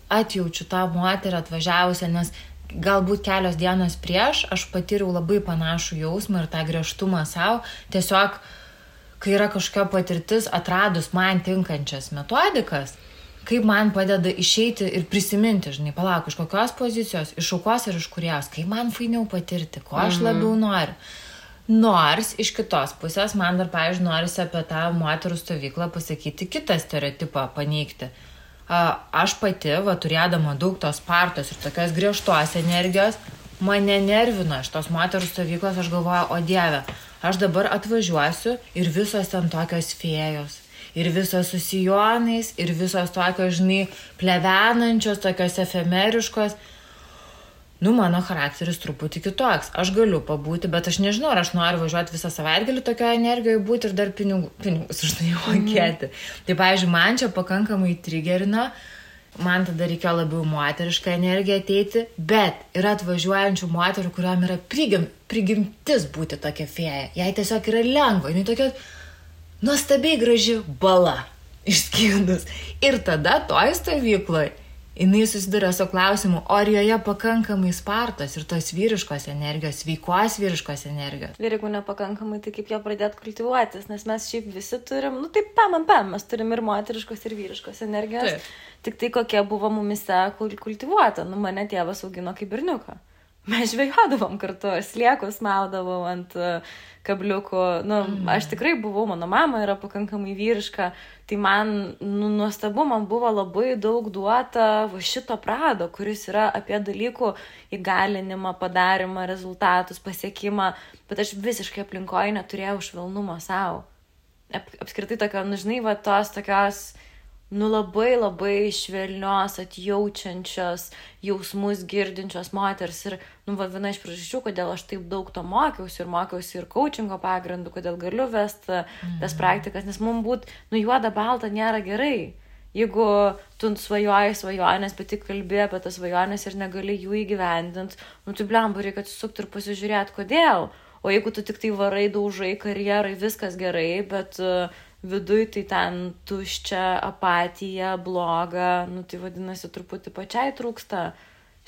atjaučiu tą moterį atvažiavusią, nes galbūt kelios dienos prieš aš patyriau labai panašų jausmą ir tą griežtumą savo. Tiesiog, kai yra kažkokia patirtis, atradus man tinkančias metodikas, kaip man padeda išeiti ir prisiminti, žinai, palauk, iš kokios pozicijos, iš aukos ir iš kurios, kaip man fainiau patirti, ko aš labiau noriu. Nors iš kitos pusės man dar, pavyzdžiui, norisi apie tą moterų stovyklą pasakyti kitą stereotipą, paneigti. Aš pati, va, turėdama daug tos partos ir tokios griežtos energijos, mane nervino iš tos moterų stovyklos, aš galvoju, o dieve, aš dabar atvažiuosiu ir visos ten tokios fėjos. Ir visos susijonais, ir visos tokios, žinai, plevenančios, tokios efemeriškos. Nu, mano charakteris truputį kitoks. Aš galiu pabūti, bet aš nežinau, ar aš noriu važiuoti visą savaitgalį tokioje energijoje būti ir dar pinigų, pinigus už tai mokėti. Mm. Tai, pavyzdžiui, man čia pakankamai trigerina, man tada reikėjo labiau moterišką energiją ateiti, bet yra atvažiuojančių moterų, kuriuom yra prigim, prigimtis būti tokia fėja. Jai tiesiog yra lengva, jinai tokia nuostabiai graži bala išskydus. Ir tada toj stovykloje jinai susiduria su klausimu, ar joje pakankamai spartos ir tos vyriškos energijos, veikos vyriškos energijos. Ir jeigu nepakankamai, tai kaip ją pradėti kultivuotis, nes mes šiaip visi turim, nu taip, pam, pam, mes turim ir moteriškos, ir vyriškos energijos. Taip. Tik tai kokia buvo mumise kultivuota, nu mane tėvas augino kaip berniuką mes žvejodavom kartu, sliekus maudavom ant e, kabliukų. Nu, mm. Aš tikrai buvau, mano mama yra pakankamai vyriška, tai man nu, nuostabu, man buvo labai daug duota va šito prado, kuris yra apie dalykų įgalinimą, padarimą, rezultatus, pasiekimą, bet aš visiškai aplinkoje neturėjau švelnumo savo. Ap, apskritai tokio, nu žinai, va tos tokios nu labai labai švelnios, atjaučiančios, jausmus girdinčios moters. Ir, nu, va, viena iš priežasčių, kodėl aš taip daug to mokiausi ir mokiausi ir coachingo pagrindu, kodėl galiu vesti mm. tas praktikas, nes mums būt, nu, juoda balta nėra gerai. Jeigu tu svajoji svajonės, bet tik kalbė apie tas svajonės ir negali jų įgyvendinti, nu, tai blemba reikia atsisukti ir pasižiūrėti, kodėl. O jeigu tu tik tai varai, daužai karjerai, viskas gerai, bet uh, viduj tai ten tuščia, apatija, bloga, nu tai vadinasi, truputį pačiai trūksta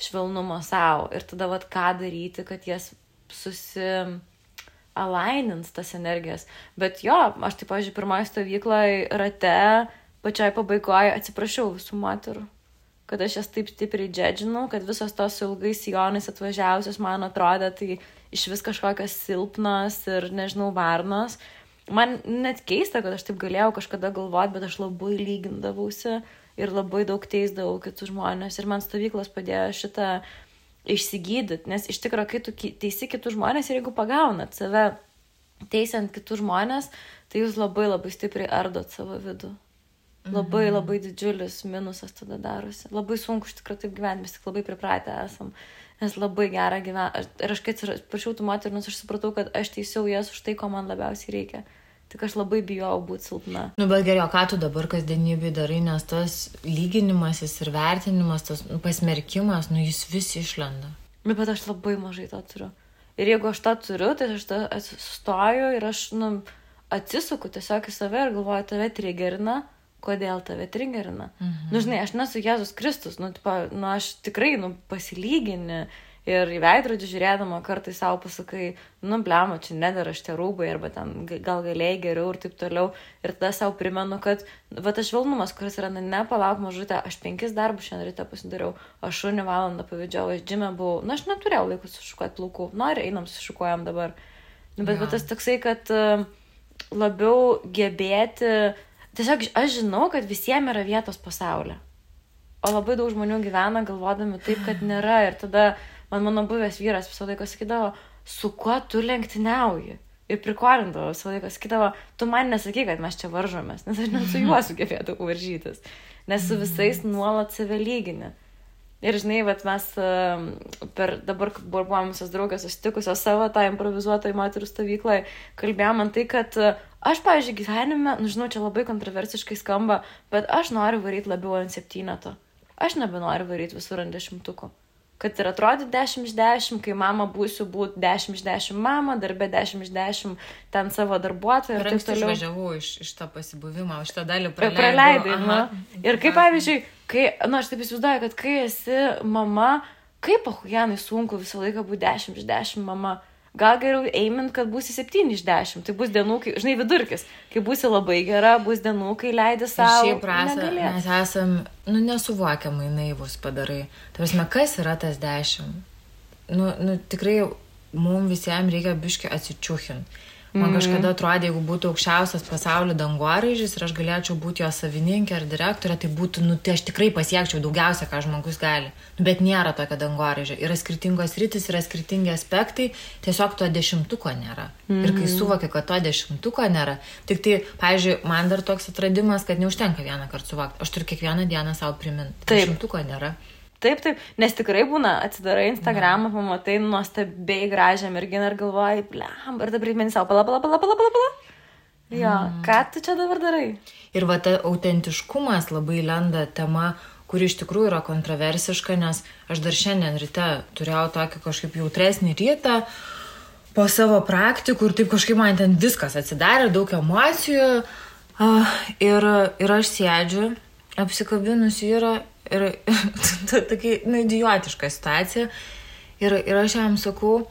švelnumo savo. Ir tada vad ką daryti, kad jas susi alainins tas energijas. Bet jo, aš taip, pažiūrėjau, pirmoje stovykloje rate, pačiai pabaigoje atsiprašiau visų moterų kad aš jas taip stipriai džedžinau, kad visos tos ilgais sijonais atvažiavusios man atrodė tai iš vis kažkokios silpnos ir, nežinau, varnos man net keista, kad aš taip galėjau kažkada galvoti, bet aš labai lygindavausi ir labai daug teisdavau kitus žmonės. Ir man stovyklos padėjo šitą išsigydyti, nes iš tikrųjų, kai tu teisi kitus žmonės ir jeigu pagaunat save teisiant kitus žmonės, tai jūs labai labai stipriai ardot savo vidų. Labai mhm. labai didžiulis minusas tada darosi. Labai sunku iš tikrųjų taip gyventi, mes tik labai pripratę esam. Nes labai gera gyventi. Ir aš kai atsiprašiau tų moterų, aš supratau, kad aš teisiau jas už tai, ko man labiausiai reikia. Tik aš labai bijau būti silpna. Nu, bet geriau, ką tu dabar kasdienybėje darai, nes tas lyginimasis ir vertinimas, tas nu, pasmerkimas, nu jis vis išlenda. Nu, bet aš labai mažai to turiu. Ir jeigu aš tą turiu, tai aš tą sustoju ir aš, nu, atsisuku tiesiog į save ir galvoju, tave trigerina, kodėl tave trigerina. Mhm. Nu, žinai, aš nesu Jėzus Kristus, nu, tipo, nu, aš tikrai, nu, pasilygini Ir į veidrodį žiūrėdama kartais savo pasakai, nu, blemo, čia nedara šitie rūbai, arba ten gal galėjai geriau ir taip toliau. Ir tada savo primenu, kad, va, tas švelnumas, kuris yra, na, nepalauk mažutė, aš penkis darbus šiandien ryte pasidariau, aš šunį valandą pavidžiau, aš džime buvau, na, aš neturėjau laiko sušukuoti plaukų, nori, einam sušukuojam dabar. Nu, bet, ja. bet tas toksai, kad uh, labiau gebėti, tiesiog aš žinau, kad visiems yra vietos pasaulyje. O labai daug žmonių gyvena galvodami taip, kad nėra. Ir tada man mano buvęs vyras visą laiką sakydavo, su kuo tu lenktyniauji. Ir prikolindavo visą laiką, sakydavo, tu man nesaky, kad mes čia varžomės, nes aš net su juo sugebėtų varžytis, nes su visais nuolat save lygini. Ir žinai, vat, mes per dabar, kai buvom visos draugės susitikusios savo tą improvizuotą į moterų stovyklą, kalbėjom man tai, kad e, aš, pavyzdžiui, gyvenime, nu žinau, čia labai kontroversiškai skamba, bet aš noriu varyti labiau ant septyneto. Aš nebenoriu varyti visur ant dešimtuko kad ir atrodyti 10 iš 10, kai mama būsiu būti 10 iš 10 mama, darbė 10 iš 10 ten savo darbuotoją ir. Aš važiavau iš, iš to pasibuvimo, iš tą dalį praleidai. Praleidai, nu. Ir kaip pavyzdžiui, kai, na, nu, aš taip įsivaizduoju, kad kai esi mama, kaip ahujanai sunku visą laiką būti 10 iš 10 mama gal geriau eimint, kad būsi 7 iš 10. Tai bus dienų, kai, žinai, vidurkis. Kai būsi labai gera, bus dienų, kai leidi savo. Šiaip prasme, mes esam, nu, nesuvokiamai naivus padarai. Tarsi, kas yra tas 10? Nu, nu tikrai mums visiems reikia biški atsičiuchinti. Man kažkada atrodė, jeigu būtų aukščiausias pasaulio dangoraižys ir aš galėčiau būti jo savininkė ar direktorė, tai būtų, nu, tai aš tikrai pasiekčiau daugiausia, ką žmogus gali. Nu, bet nėra tokio dangoraižio. Yra skirtingos rytis, yra skirtingi aspektai, tiesiog to dešimtuko nėra. Mm. Ir kai suvoki, kad to dešimtuko nėra, tik tai, pavyzdžiui, man dar toks atradimas, kad neužtenka vieną kartą suvokti. Aš turiu kiekvieną dieną savo priminti. Dešimtuko nėra. Taip, taip, nes tikrai būna, atsidarai Instagramą, pamatai nuostabiai gražią merginą ir galvoji, blem, ir dabar primeni savo, pala, pala, pala, pala, pala, pala. Jo, mm. ką tu čia dabar darai? Ir va, ta autentiškumas labai lenda tema, kuri iš tikrųjų yra kontroversiška, nes aš dar šiandien ryte turėjau tokį kažkaip jautresnį rytą po savo praktikų ir taip kažkaip man ten viskas atsidarė, daug emocijų. Uh, ir, ir aš sėdžiu, apsikabinusi yra Ir tokia, nu, idiotiška situacija. Ir, ir aš jam sakau,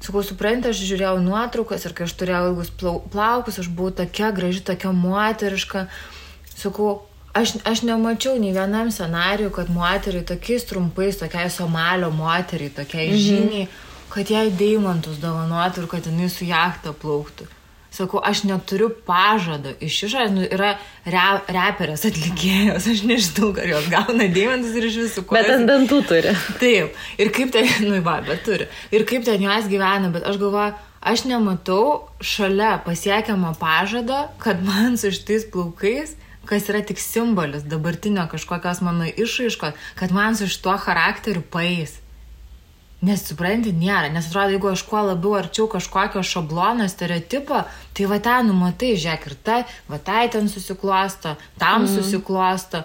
sakau, suprantate, aš žiūrėjau nuotraukas ir kai aš turėjau ilgus plaukus, aš buvau tokia graži, tokia moteriška. Sakau, aš, aš nemačiau nei vienam scenariui, kad moteriai tokiais trumpais, tokiai somalio moteriai, tokiai mhm. žiniai, kad jai deimantus dovanotų ir kad jinai su jachta plauktų. Sakau, aš neturiu pažado iš išorės, nu, yra re, reperės atlikėjos, aš nežinau, ar jos gauna deimantus ir iš visų. Bet ant dantų turi. Taip, ir kaip ten, nu, va, bet turi. Ir kaip ten jos gyvena, bet aš galvoju, aš nematau šalia pasiekiamo pažado, kad man su šitais plaukais kas yra tik simbolis dabartinio kažkokios mano išraiškos, kad man su šituo charakteriu paės. Nes supranti, nėra, nes atrodo, jeigu aš kuo labiau arčiau kažkokio šablono, stereotipo, tai va ten numatai, žiūrėk, ir tai, va tai ten susiklosto, tam mm. susiklosto.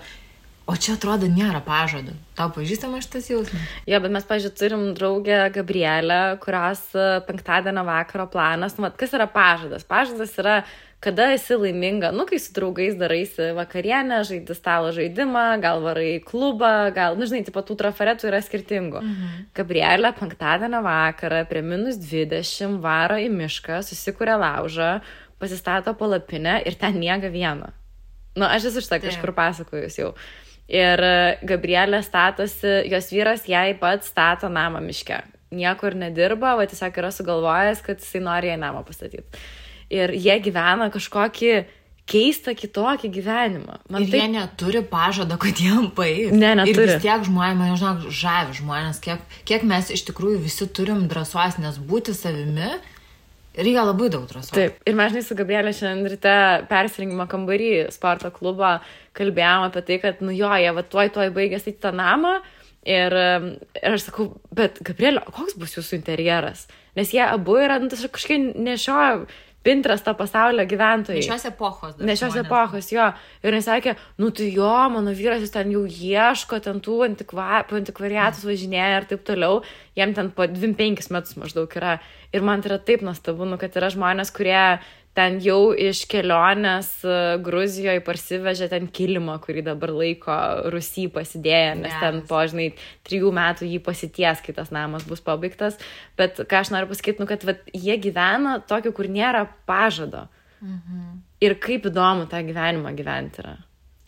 O čia atrodo nėra pažado. Tau pažįstama šitas jausmas? Jo, bet mes, pažiūrėjau, turim draugę Gabrielę, kurios e, penktadienio vakaro planas, nu, kas yra pažadas? Pažadas yra kada esi laiminga, nu, kai su draugais daraisi vakarienę, žaidži stalo žaidimą, gal varai į klubą, gal, nu, žinai, tipo tų trafaretų yra skirtingų. Mhm. Gabrielė penktadienio vakarą prie minus 20 varo į mišką, susikūrė laužą, pasistato palapinę ir ten miega vieną. Nu, aš esu šitą kažkur pasakojus jau. Ir Gabrielė statosi, jos vyras jai pats stato namą miške. Niekur nedirba, va tiesiog yra sugalvojęs, kad jisai nori jai namą pastatyti ir jie gyvena kažkokį keistą kitokį gyvenimą. Man ir taip... jie neturi pažado, kad jiem paės. Ne, neturi. Ir vis tiek žmonės, man žinok, žavi žmonės, kiek, kiek mes iš tikrųjų visi turim drąsos, nes būti savimi reikia labai daug drąsos. Taip, ir mes žinai su Gabrielė šiandien ryte persirinkimo kambarį sporto klubą kalbėjom apie tai, kad, nu jo, jie va tuoj tuoj baigėsi į tą namą. Ir, ir aš sakau, bet Gabrielė, koks bus jūsų interjeras? Nes jie abu yra, nu, kažkaip nešioja Pinteresto pasaulio gyventojai. Ne šios epochos. Ne šios epochos, jo. Ir jis sakė, nu tai jo, mano vyras jis ten jau ieško, ten tų antikva, antikvariatus važinėja ir taip toliau. Jam ten po 25 metus maždaug yra. Ir man tai yra taip nuostabu, nu, kad yra žmonės, kurie ten jau iš kelionės e, Gruzijoje parsivežė ten kilimą, kurį dabar laiko Rusy pasidėję, nes yes. ten po, žinai, trijų metų jį pasities, kai tas namas bus pabaigtas. Bet ką aš noriu pasakyti, nu, kad vat, jie gyvena tokiu, kur nėra pažado. Mhm. Ir kaip įdomu tą gyvenimą gyventi yra.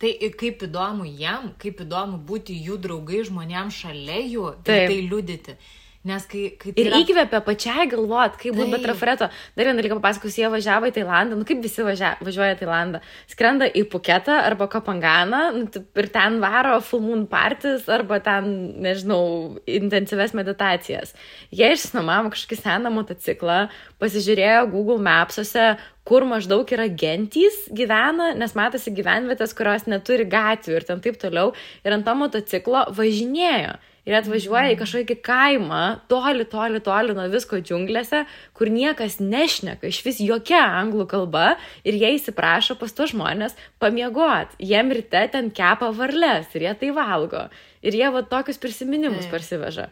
Tai kaip įdomu jam, kaip įdomu būti jų draugai žmonėms šalia jų ir tai liudyti. Nes kai, kai tai ir yra... įkvėpia pačiai galvot, kaip būtų be trafareto. Dar vieną dalyką papasakosiu, jie važiavo į Tailandą, nu kaip visi važia, važiuoja į Tailandą. Skrenda į Puketą arba Kopanganą nu, ir ten varo full moon partis arba ten, nežinau, intensyves meditacijas. Jie išsinomavo kažkokį seną motociklą, pasižiūrėjo Google Maps'ose, kur maždaug yra gentys gyvena, nes matosi gyvenvietės, kurios neturi gatvių ir ten taip toliau. Ir ant to motociklo važinėjo ir atvažiuoja į kažkokį kaimą, toli, toli, toli nuo visko džiunglėse, kur niekas nešneka, iš vis jokia anglų kalba ir jie įsiprašo pas to žmonės pamiegot. Jiem ryte ten kepa varlės ir jie tai valgo. Ir jie va tokius prisiminimus parsiveža.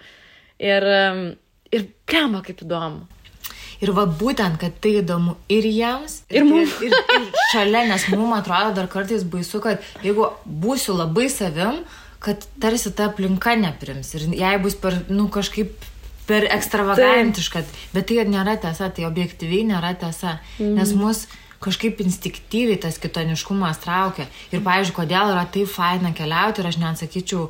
Ir, ir kema kaip įdomu. Ir va būtent, kad tai įdomu ir jiems, ir, ir mums. Ir, ir, ir šalia, nes mums atrodo dar kartais baisu, kad jeigu būsiu labai savim, kad tarsi ta aplinka neprims ir jai bus per, nu, kažkaip per ekstravagantiška, bet tai nėra tiesa, tai objektyviai nėra tiesa, mm. nes mus kažkaip instinktyviai tas kitoniškumas traukia. Ir, pavyzdžiui, kodėl yra taip faina keliauti ir aš neatsakyčiau,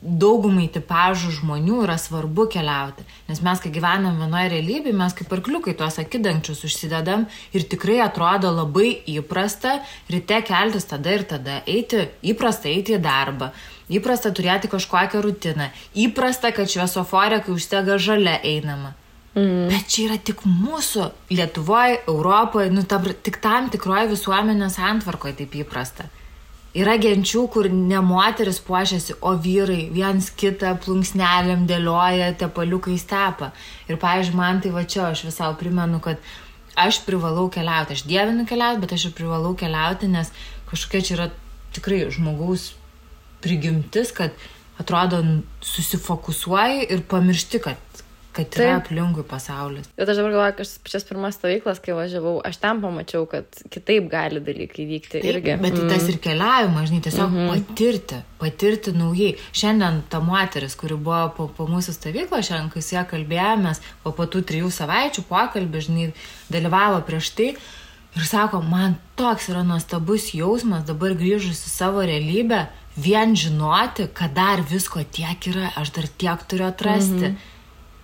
daugumai tipažų žmonių yra svarbu keliauti. Nes mes, kai gyvenam vienoje realybėje, mes kaip arkliukai tuos akidangčius užsidedam ir tikrai atrodo labai įprasta ryte keltis tada ir tada, eiti, įprasta eiti į darbą, įprasta turėti kažkokią rutiną, įprasta, kad šviesoforė, kai užstega žalia einama. Mm. Bet čia yra tik mūsų Lietuvoje, Europoje, nu, ta, tik tam tikroje visuomenės antvarkoje taip įprasta. Yra genčių, kur ne moteris puošiasi, o vyrai viens kitą plunksnelėm dėlioja, tepaliukai stepa. Ir, pavyzdžiui, man tai va čia aš visau primenu, kad aš privalau keliauti, aš dievinu keliauti, bet aš ir privalau keliauti, nes kažkokia čia yra tikrai žmogaus prigimtis, kad atrodo susifokusuoji ir pamiršti, kad kad yra Taip. aplinkui pasaulis. Bet aš dabar galvoju, kad pačias pirmas stovyklas, kai važiavau, aš ten pamačiau, kad kitaip gali dalykai vykti Taip, irgi. Bet mm. tas ir keliavimas, žinai, tiesiog mm -hmm. patirti, patirti naujai. Šiandien ta moteris, kuri buvo po, po mūsų stovyklą, šiandien, kai su ją kalbėjomės, po, po tų trijų savaičių pokalbį, žinai, dalyvavo prieš tai. Ir sako, man toks yra nuostabus jausmas dabar grįžus į savo realybę, vien žinoti, kad dar visko tiek yra, aš dar tiek turiu atrasti. Mm -hmm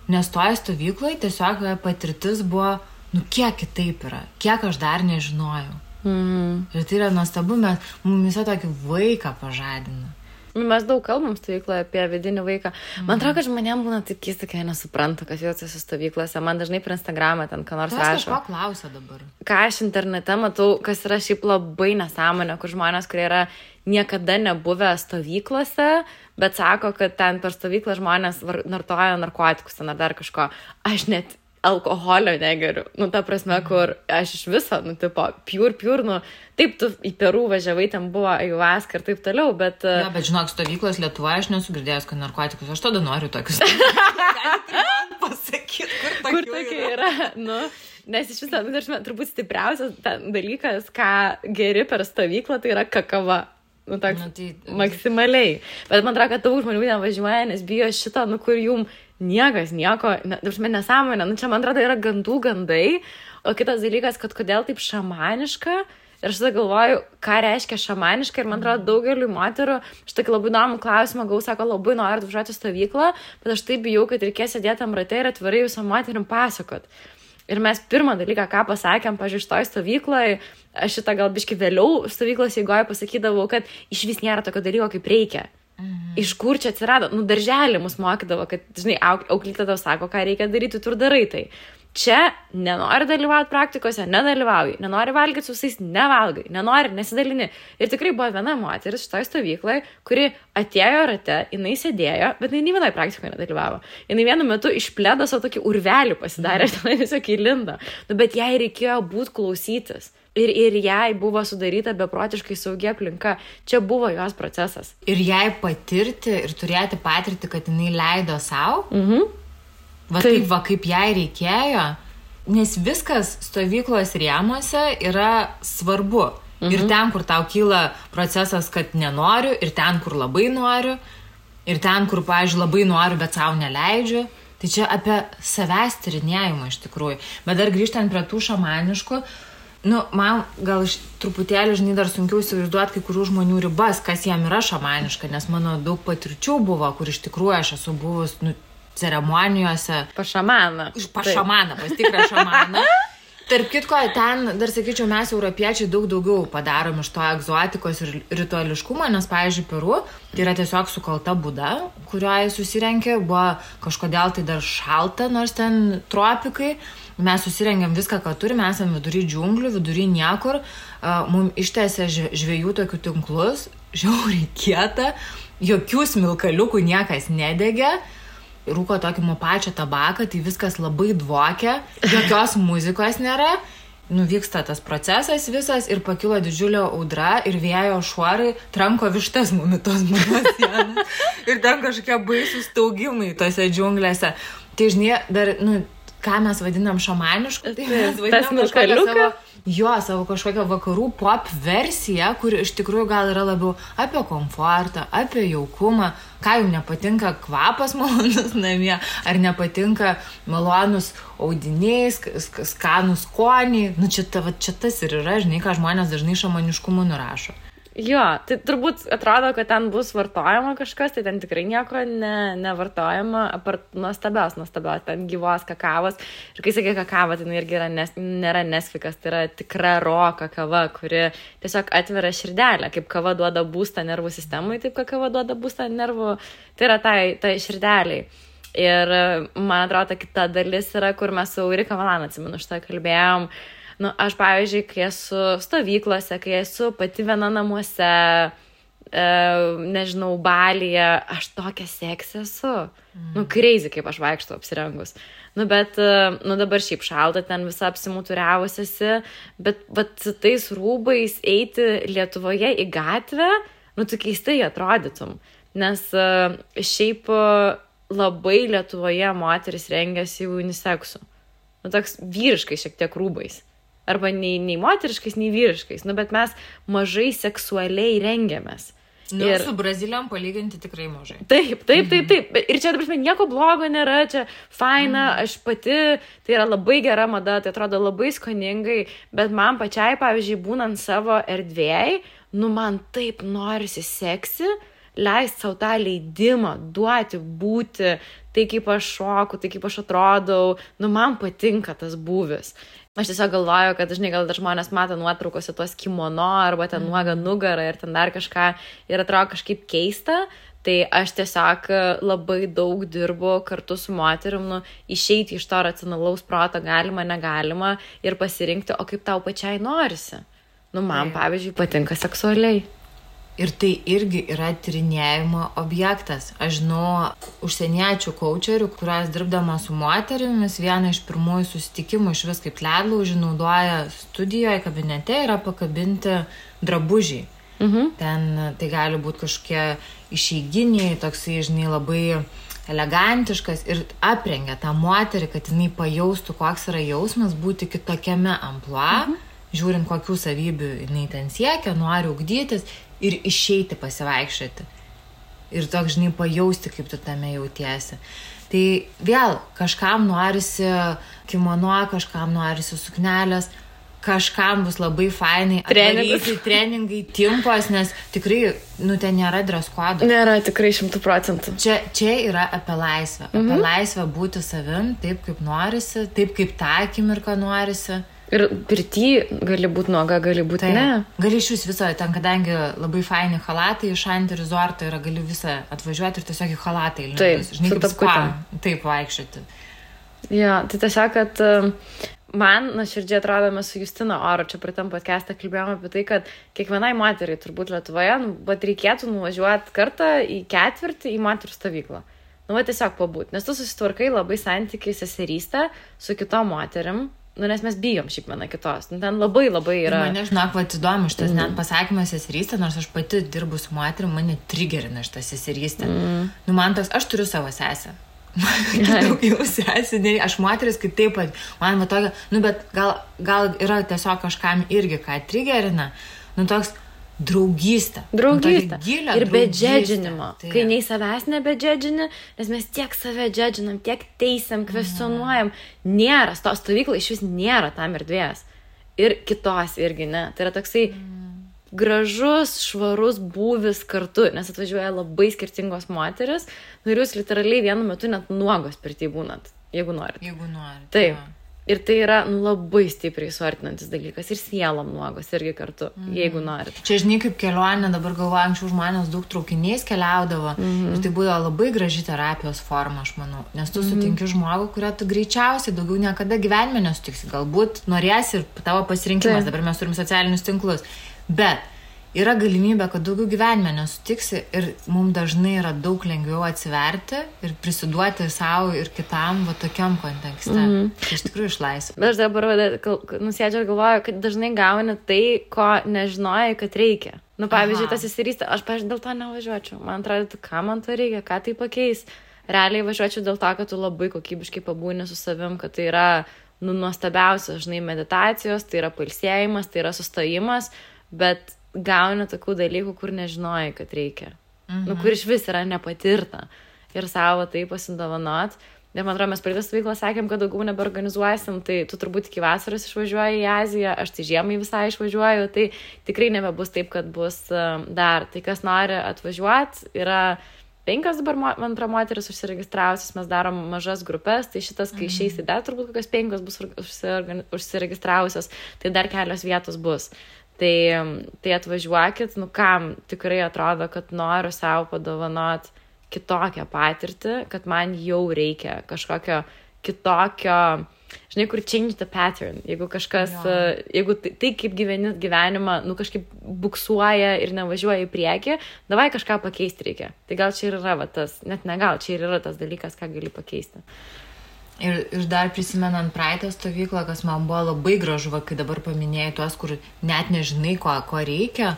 Nes toje stovykloje tiesiog patirtis buvo, nu kiek kitaip yra, kiek aš dar nežinojau. Mm. Ir tai yra nuostabu, mes mumise tokį vaiką pažadina. Mes daug kalbam stovykloje apie vidinį vaiką. Man atrodo, kad žmonėms būna taip keista, kai nesupranta, kas jaučiasi stovyklose. Man dažnai per Instagramą ten ką nors rašo. Ko klausia dabar? Ką aš internete matau, kas yra šiaip labai nesąmonė, kur žmonės, kurie yra niekada nebuvę stovyklose, bet sako, kad ten per stovyklą žmonės nartoja narkotikus ar dar kažko. Aš net alkoholio negeriu. Nu, ta prasme, kur aš iš viso, nu, tipo, pure, pure, nu, taip, tu į Perų važiavai, ten buvo ayahuasca ir taip toliau, bet... Ja, e, bet žinok, stovyklos Lietuvoje aš nesu girdėjęs, kad narkotikus, aš tada noriu tokius. pasakyti, kur tokie, kur tokie yra. yra. Nu, nes iš viso, nu, turbūt stipriausias dalykas, ką geri per stovyklą, tai yra kakava. Nu, toks nu, tai... maksimaliai. Bet man atrodo, kad daug žmonių nevažiuoja, nes bijo šito, nu, kur jum niekas nieko, ne, ne, nesąmonė, nu, čia man atrodo yra gandų gandai, o kitas dalykas, kad kodėl taip šamaniška. Ir aš tada galvoju, ką reiškia šamaniška ir man atrodo daugeliu moterų, aš tokį labai įdomų klausimą gau, sako, labai noriu atvažiuoti stovyklą, bet aš taip bijau, kad reikės sėdėti tam rate ir atvirai visą moterim pasakot. Ir mes pirmą dalyką, ką pasakėm, pažiūrėjau, šitoj stovykloje, aš šitą gal biški vėliau stovyklos eigoje pasakydavau, kad iš vis nėra tokio dalyko kaip reikia. Mhm. Iš kur čia atsirado? Nu, darželį mus mokydavo, kad, žinai, auklytė tau sako, ką reikia daryti, tu ir darai tai. Čia nenori dalyvauti praktikose, nedalyvauji, nenori valgyti su visais, nevalgai, nenori, nesidalini. Ir tikrai buvo viena moteris šitoje stovykloje, kuri atėjo rate, jinai sėdėjo, bet jinai nei vienoje praktikoje nedalyvavo. Jinai vienu metu išplėdo savo tokį urvelį pasidarė, ten tiesiog įlinda. Nu, bet jai reikėjo būti klausytis. Ir, ir jai buvo sudaryta beprotiškai saugia aplinka. Čia buvo jos procesas. Ir jai patirti ir turėti patirti, kad jinai leido savo. Mhm Va taip, taip va kaip jai reikėjo, nes viskas stovyklos rėmose yra svarbu. Mhm. Ir ten, kur tau kyla procesas, kad nenoriu, ir ten, kur labai noriu, ir ten, kur, pavyzdžiui, labai noriu, bet savo neleidžiu. Tai čia apie savęs tyrinėjimą iš tikrųjų. Bet dar grįžtant prie tų šamaniškų, nu, man gal iš truputėlį, žinai, dar sunkiau įsivaizduoti kai kurių žmonių ribas, kas jam yra šamaniška, nes mano daug patirčių buvo, kur iš tikrųjų aš esu buvus, nu, ceremonijose. Pašamaną. Pašamaną, pas tikrą šamaną. Tarp kitko, ten, dar sakyčiau, mes europiečiai daug daugiau padarom iš to egzotikos ir rituališkumo, nes, pavyzdžiui, Peru tai yra tiesiog sukalta būda, kurioje susirenkė, buvo kažkodėl tai dar šalta, nors ten tropikai. Mes susirengėm viską, ką turime, esame vidury džiunglių, vidury niekur, mums ištėsė žvėjų tokių tinklus, žiauriai kieta, jokių smilkaliukų niekas nedegė rūko tokį mopačią tabaką, tai viskas labai dvokia, jokios muzikos nėra. Nuvyksta tas procesas visas ir pakilo didžiulio audra ir vėjo šuorai tranko vištas mumitos sieną. Ir ten kažkokie baisūs staugimai tose džiunglėse. Tai žinai, dar, nu, ką mes vadinam šamanišku, tai mes vadinam savo jo, savo kažkokią vakarų pop versiją, kur iš tikrųjų gal yra labiau apie komfortą, apie jaukumą, ką jums nepatinka kvapas malonus namie, ar nepatinka malonus audiniai, skanus skoniai. Nu, čia, ta, va, čia tas ir yra, žinai, ką žmonės dažnai šamaniškumu nurašo. Jo, tai turbūt atrodo, kad ten bus vartojama kažkas, tai ten tikrai nieko ne, nevartojama, apart nuostabios, nuostabios, ten gyvos kakavos. Ir kai sakai kakava, tai jinai irgi yra nes, nėra nesfikas, tai yra tikra roka kava, kuri tiesiog atveria širdelę, kaip kava duoda būstą nervų sistemai, taip kaip kava duoda būstą nervų, tai yra tai, tai širdeliai. Ir man atrodo, ta kita dalis yra, kur mes su Urika Valan, atsimenu, šitą kalbėjom. Nu, aš, pavyzdžiui, kai esu stovyklose, kai esu pati viena namuose, e, nežinau, balyje, aš tokia seksė esu. Mm. Nu, crazy, kaip aš vaikštų apsirengus. Nu, bet, e, nu, dabar šiaip šalta, ten visa apsimuturiavusiasi, bet, bet tais rūbais eiti Lietuvoje į gatvę, nu, tu keistai atrodytum. Nes e, šiaip labai Lietuvoje moteris rengiasi uniseksų. Nu, toks vyriškai šiek tiek rūbais. Arba nei, nei moteriškais, nei vyriškais. Nu, bet mes mažai seksualiai rengiamės. Nu, ir su Brazilijom palyginti tikrai mažai. Taip, taip, taip, taip. Ir čia, dabar, nieko blogo nėra, čia faina, mm. aš pati, tai yra labai gera mada, tai atrodo labai skoningai, bet man pačiai, pavyzdžiui, būnant savo erdvėjai, nu man taip norisi seksi, leisti savo tą leidimą, duoti būti, tai kaip aš šoku, tai kaip aš atrodau, nu man patinka tas būvis. Aš tiesiog galvoju, kad dažnai gal dar žmonės mato nuotraukose tuos kimono arba ten mm. nuogą nugarą ir ten dar kažką ir atrodo kažkaip keista. Tai aš tiesiog labai daug dirbu kartu su moterim, nu, išeiti iš to racionalaus proto galima, negalima ir pasirinkti, o kaip tau pačiai norisi. Nu, man, pavyzdžiui, patinka seksualiai. Ir tai irgi yra tyrinėjimo objektas. Aš žinau užsieniečių kočerių, kurias dirbdama su moterimis, vieną iš pirmųjų susitikimų iš vis kaip ledlaužį naudoja studijoje, kabinete yra pakabinti drabužiai. Mhm. Ten tai gali būti kažkokie išeiginiai, toksai, žinai, labai elegantiškas ir aprengia tą moterį, kad jinai pajaustų, koks yra jausmas būti kitokiame ampluo, mhm. žiūrint, kokių savybių jinai ten siekia, nori ugdytis ir išeiti pasivaikščioti. Ir toks, žinai, pajausti, kaip tu tame jautiesi. Tai vėl, kažkam norisi kimono, kažkam norisi suknelės, kažkam bus labai fainai treningai, treningai timpos, nes tikrai, nu, ten nėra dreskodo. Nėra tikrai šimtų procentų. Čia, čia yra apie laisvę. Mhm. Apie laisvę būti savim, taip kaip norisi, taip kaip tą akimirką norisi. Ir pirty gali būti nuoga, gali būti tai, ne. Gali iš vis viso, ten kadangi labai faini halatai iš anti rezorto yra, gali visą atvažiuoti ir tiesiog į halatai. Taip, žinai, kaip skam. Taip, vaikščioti. Ja, tai tiesiog, kad um, man nuoširdžiai atrodo, mes su Justina Oro čia prie tam podcastą kalbėjome apie tai, kad kiekvienai moteriai turbūt Lietuvoje, nu, bet reikėtų nuvažiuoti kartą į ketvirtį į moterų stovyklą. Nu, va tiesiog pabūt, nes tu susitvarkai labai santykiai seserystę su kitom moterim, nu, nes mes bijom šiaip viena kitos. Nu, ten labai labai yra. Ir mane, žinok, va, įdomu šitas mm. net pasakymas seserystė, nors aš pati dirbu su moterim, mane trigerina šitas seserystė. Mm. Nu, man tas, aš turiu savo sesę. Daugiau sesiniai, aš moteris kaip taip pat, man va tokia, nu, bet gal, gal yra tiesiog kažkam irgi ką trigerina. Nu, toks, draugystę. Draugystę. Nu, ir be džedžinimo. Tai kai nei savęs nebedžedžini, nes mes tiek save džedžinam, tiek teisėm, kvestionuojam. Nėra, to stovykla iš vis nėra tam erdvės. Ir kitos irgi ne. Tai yra toksai gražus, švarus būvis kartu, nes atvažiuoja labai skirtingos moteris. Nu, ir jūs literaliai vienu metu net nuogos pirti būnat, jeigu norit. Jeigu norit. Taip. Ja. Ir tai yra nu, labai stipriai suartinantis dalykas. Ir sielom nuogos irgi kartu, mm. jeigu norit. Čia žinai, kaip kelionė, dabar galvoju, anksčiau žmonės daug traukiniais keliaudavo. Mm -hmm. Ir tai būdavo labai graži terapijos forma, aš manau. Nes tu mm -hmm. sutinki žmogų, kurio tu greičiausiai daugiau niekada gyvenime nesutiksi. Galbūt norėsi ir tavo pasirinkimas. Tai. Dabar mes turim socialinius tinklus. Bet yra galimybė, kad daugiau gyvenime nesutiksi ir mums dažnai yra daug lengviau atsiverti ir prisiduoti savo ir kitam va tokiam kontekste. Mm -hmm. Tai iš tikrųjų išlaisvė. Bet aš dabar nusėdžiu ir galvoju, kad dažnai gauni tai, ko nežinojai, kad reikia. Nu, pavyzdžiui, Aha. tas įsirystė, aš, pavyzdžiui, dėl to nevažiuočiau. Man atrodo, ką man to reikia, ką tai pakeis. Realiai važiuočiau dėl to, kad tu labai kokybiškai pabūni su savim, kad tai yra nu, nuostabiausias, žinai, meditacijos, tai yra palsėjimas, tai yra sustojimas, bet gauni tokių dalykų, kur nežinojai, kad reikia. Nu, mhm. Nu, kur iš vis yra nepatirta. Ir savo tai pasidovanot. Ir man atrodo, mes praeitą stovyklą sakėm, kad daugiau nebeorganizuosim, tai tu turbūt iki vasaros išvažiuoji į Aziją, aš tai žiemai visai išvažiuoju, tai tikrai nebebus taip, kad bus dar. Tai kas nori atvažiuoti, yra penkios dabar, man atrodo, moteris užsiregistravusios, mes darom mažas grupės, tai šitas, kai išeis, tai dar turbūt kokios penkios bus užsiregistravusios, tai dar kelios vietos bus. Tai, tai atvažiuokit, nu kam tikrai atrodo, kad noriu savo padovanot kitokią patirtį, kad man jau reikia kažkokio kitokio žinai, kur change the pattern. Jeigu kažkas, jo. E, jeigu tai, tai kaip gyveni gyvenimą, nu kažkaip buksuoja ir nevažiuoja į priekį, davai kažką pakeisti reikia. Tai gal čia ir yra va, tas, net ne gal, čia ir yra tas dalykas, ką gali pakeisti. Ir, ir dar prisimenant praeitą stovyklą, kas man buvo labai gražu, va, kai dabar paminėjai tuos, kur net nežinai, ko, ko reikia,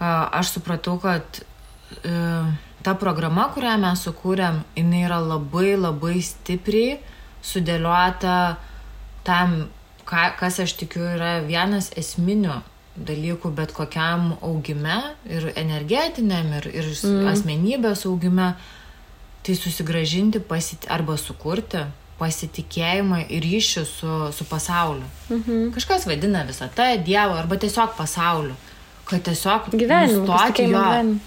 aš supratau, kad e, ta programa, kurią mes sukūrėm, jinai yra labai labai stipriai sudėliota tam, ką, kas aš tikiu yra vienas esminių dalykų bet kokiam augime ir energetiniam, ir, ir mm. asmenybės augime, tai susigražinti pasit, arba sukurti pasitikėjimą ir ryšį su, su pasauliu. -hmm. Kažkas vadina visata, Dievo arba tiesiog pasauliu. Kad tiesiog gyvenimu, nustoti, jo,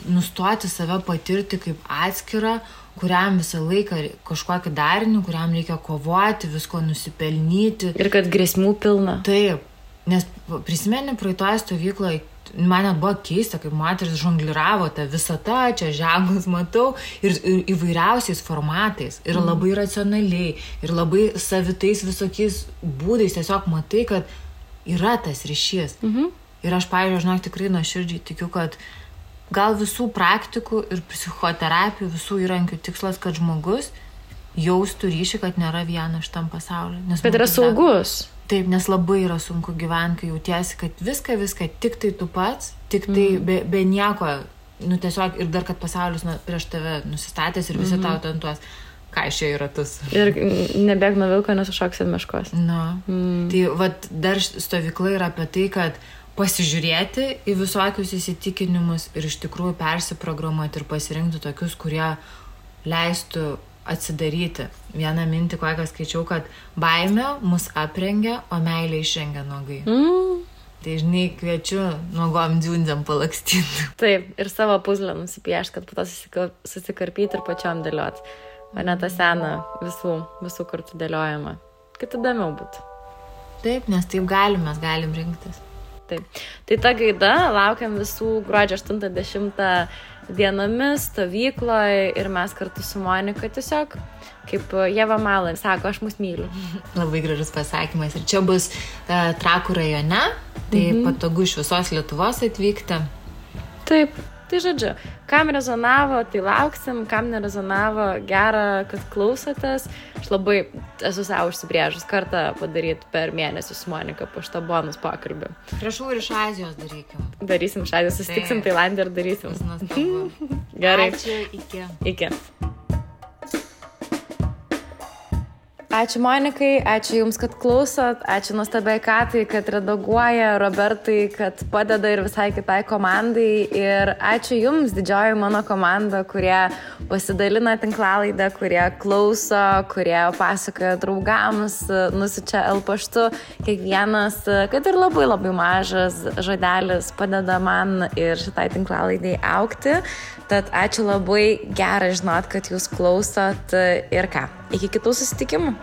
nustoti save patirti kaip atskirą, kuriam visą laiką kažkokį darinį, kuriam reikia kovoti, visko nusipelnyti. Ir kad grėsmų pilna. Taip, nes prisimeni praeitoje stovykloje, man net buvo keista, kaip moteris žongliravo tą visą tą, čia ženklus matau, ir, ir įvairiausiais formatais, ir mm. labai racionaliai, ir labai savitais visokiais būdais, tiesiog matai, kad yra tas ryšys. Mm -hmm. Ir aš, pavyzdžiui, žinok, tikrai nuoširdžiai tikiu, kad gal visų praktikų ir psichoterapijų, visų įrankių tikslas, kad žmogus jaustų ryšį, kad nėra vienas šitam pasauliu. Bet yra saugus. Taip, nes labai yra sunku gyventi, kai jautiesi, kad viską, viską, tik tai tu pats, tik tai mm. be, be nieko, nu tiesiog ir dar, kad pasaulis nu, prieš tave nusistatęs ir visi mm -hmm. tau ten tuos kaišė į ratus. Ir nebėg nuo vilko, nesušoksim miškos. Na. Mm. Tai vad dar stovykla yra apie tai, kad pasižiūrėti į visokius įsitikinimus ir iš tikrųjų persiprogramuoti ir pasirinkti tokius, kurie leistų atsidaryti. Vieną mintį, kokią skaičiau, kad baime mus aprengia, o meilė išrengia nuogai. Mm. Tai žinai, kviečiu nuogom džiundžiam palakstyti. Taip, ir savo puzlę nusipiešti, kad po to susikarpyti ir pačiom dėlioti. O ne tą seną visų, visų kartų dėliojimą. Kad įdomiau būtų. Taip, nes taip galim, mes galim rinktis. Taip. Tai ta gaida laukiam visų gruodžio 80 dienomis stovykloje ir mes kartu su Monika tiesiog, kaip Jeva Malan sako, aš mus myliu. Labai gražus pasakymas. Ir čia bus uh, Trakų rajone, tai mhm. patogu iš visos Lietuvos atvykti. Taip, Tai žodžiu, kam rezonavo, tai lauksim, kam nerezonavo, gera, kad klausotės. Aš labai esu savo užsibrėžus kartą padaryti per mėnesį su Monika po šitą bonus pokalbį. Prašau ir iš Azijos darykim. Darysim iš Azijos, susitiksim Tailandė ir darysim. Gerai. Ačiū, iki. Iki. Ačiū Monikai, ačiū Jums, kad klausot, ačiū nuostabiai Katai, kad redaguoja, Robertai, kad padeda ir visai kitai komandai. Ir ačiū Jums, didžioji mano komanda, kurie pasidalina tinklalaidą, kurie klauso, kurie pasakoja draugams, nusičia L paštu. Kiekvienas, kad ir labai labai mažas žodelis padeda man ir šitai tinklalaidai aukti. Tad ačiū labai, gera žinot, kad Jūs klausot ir ką. Iki kitų susitikimų.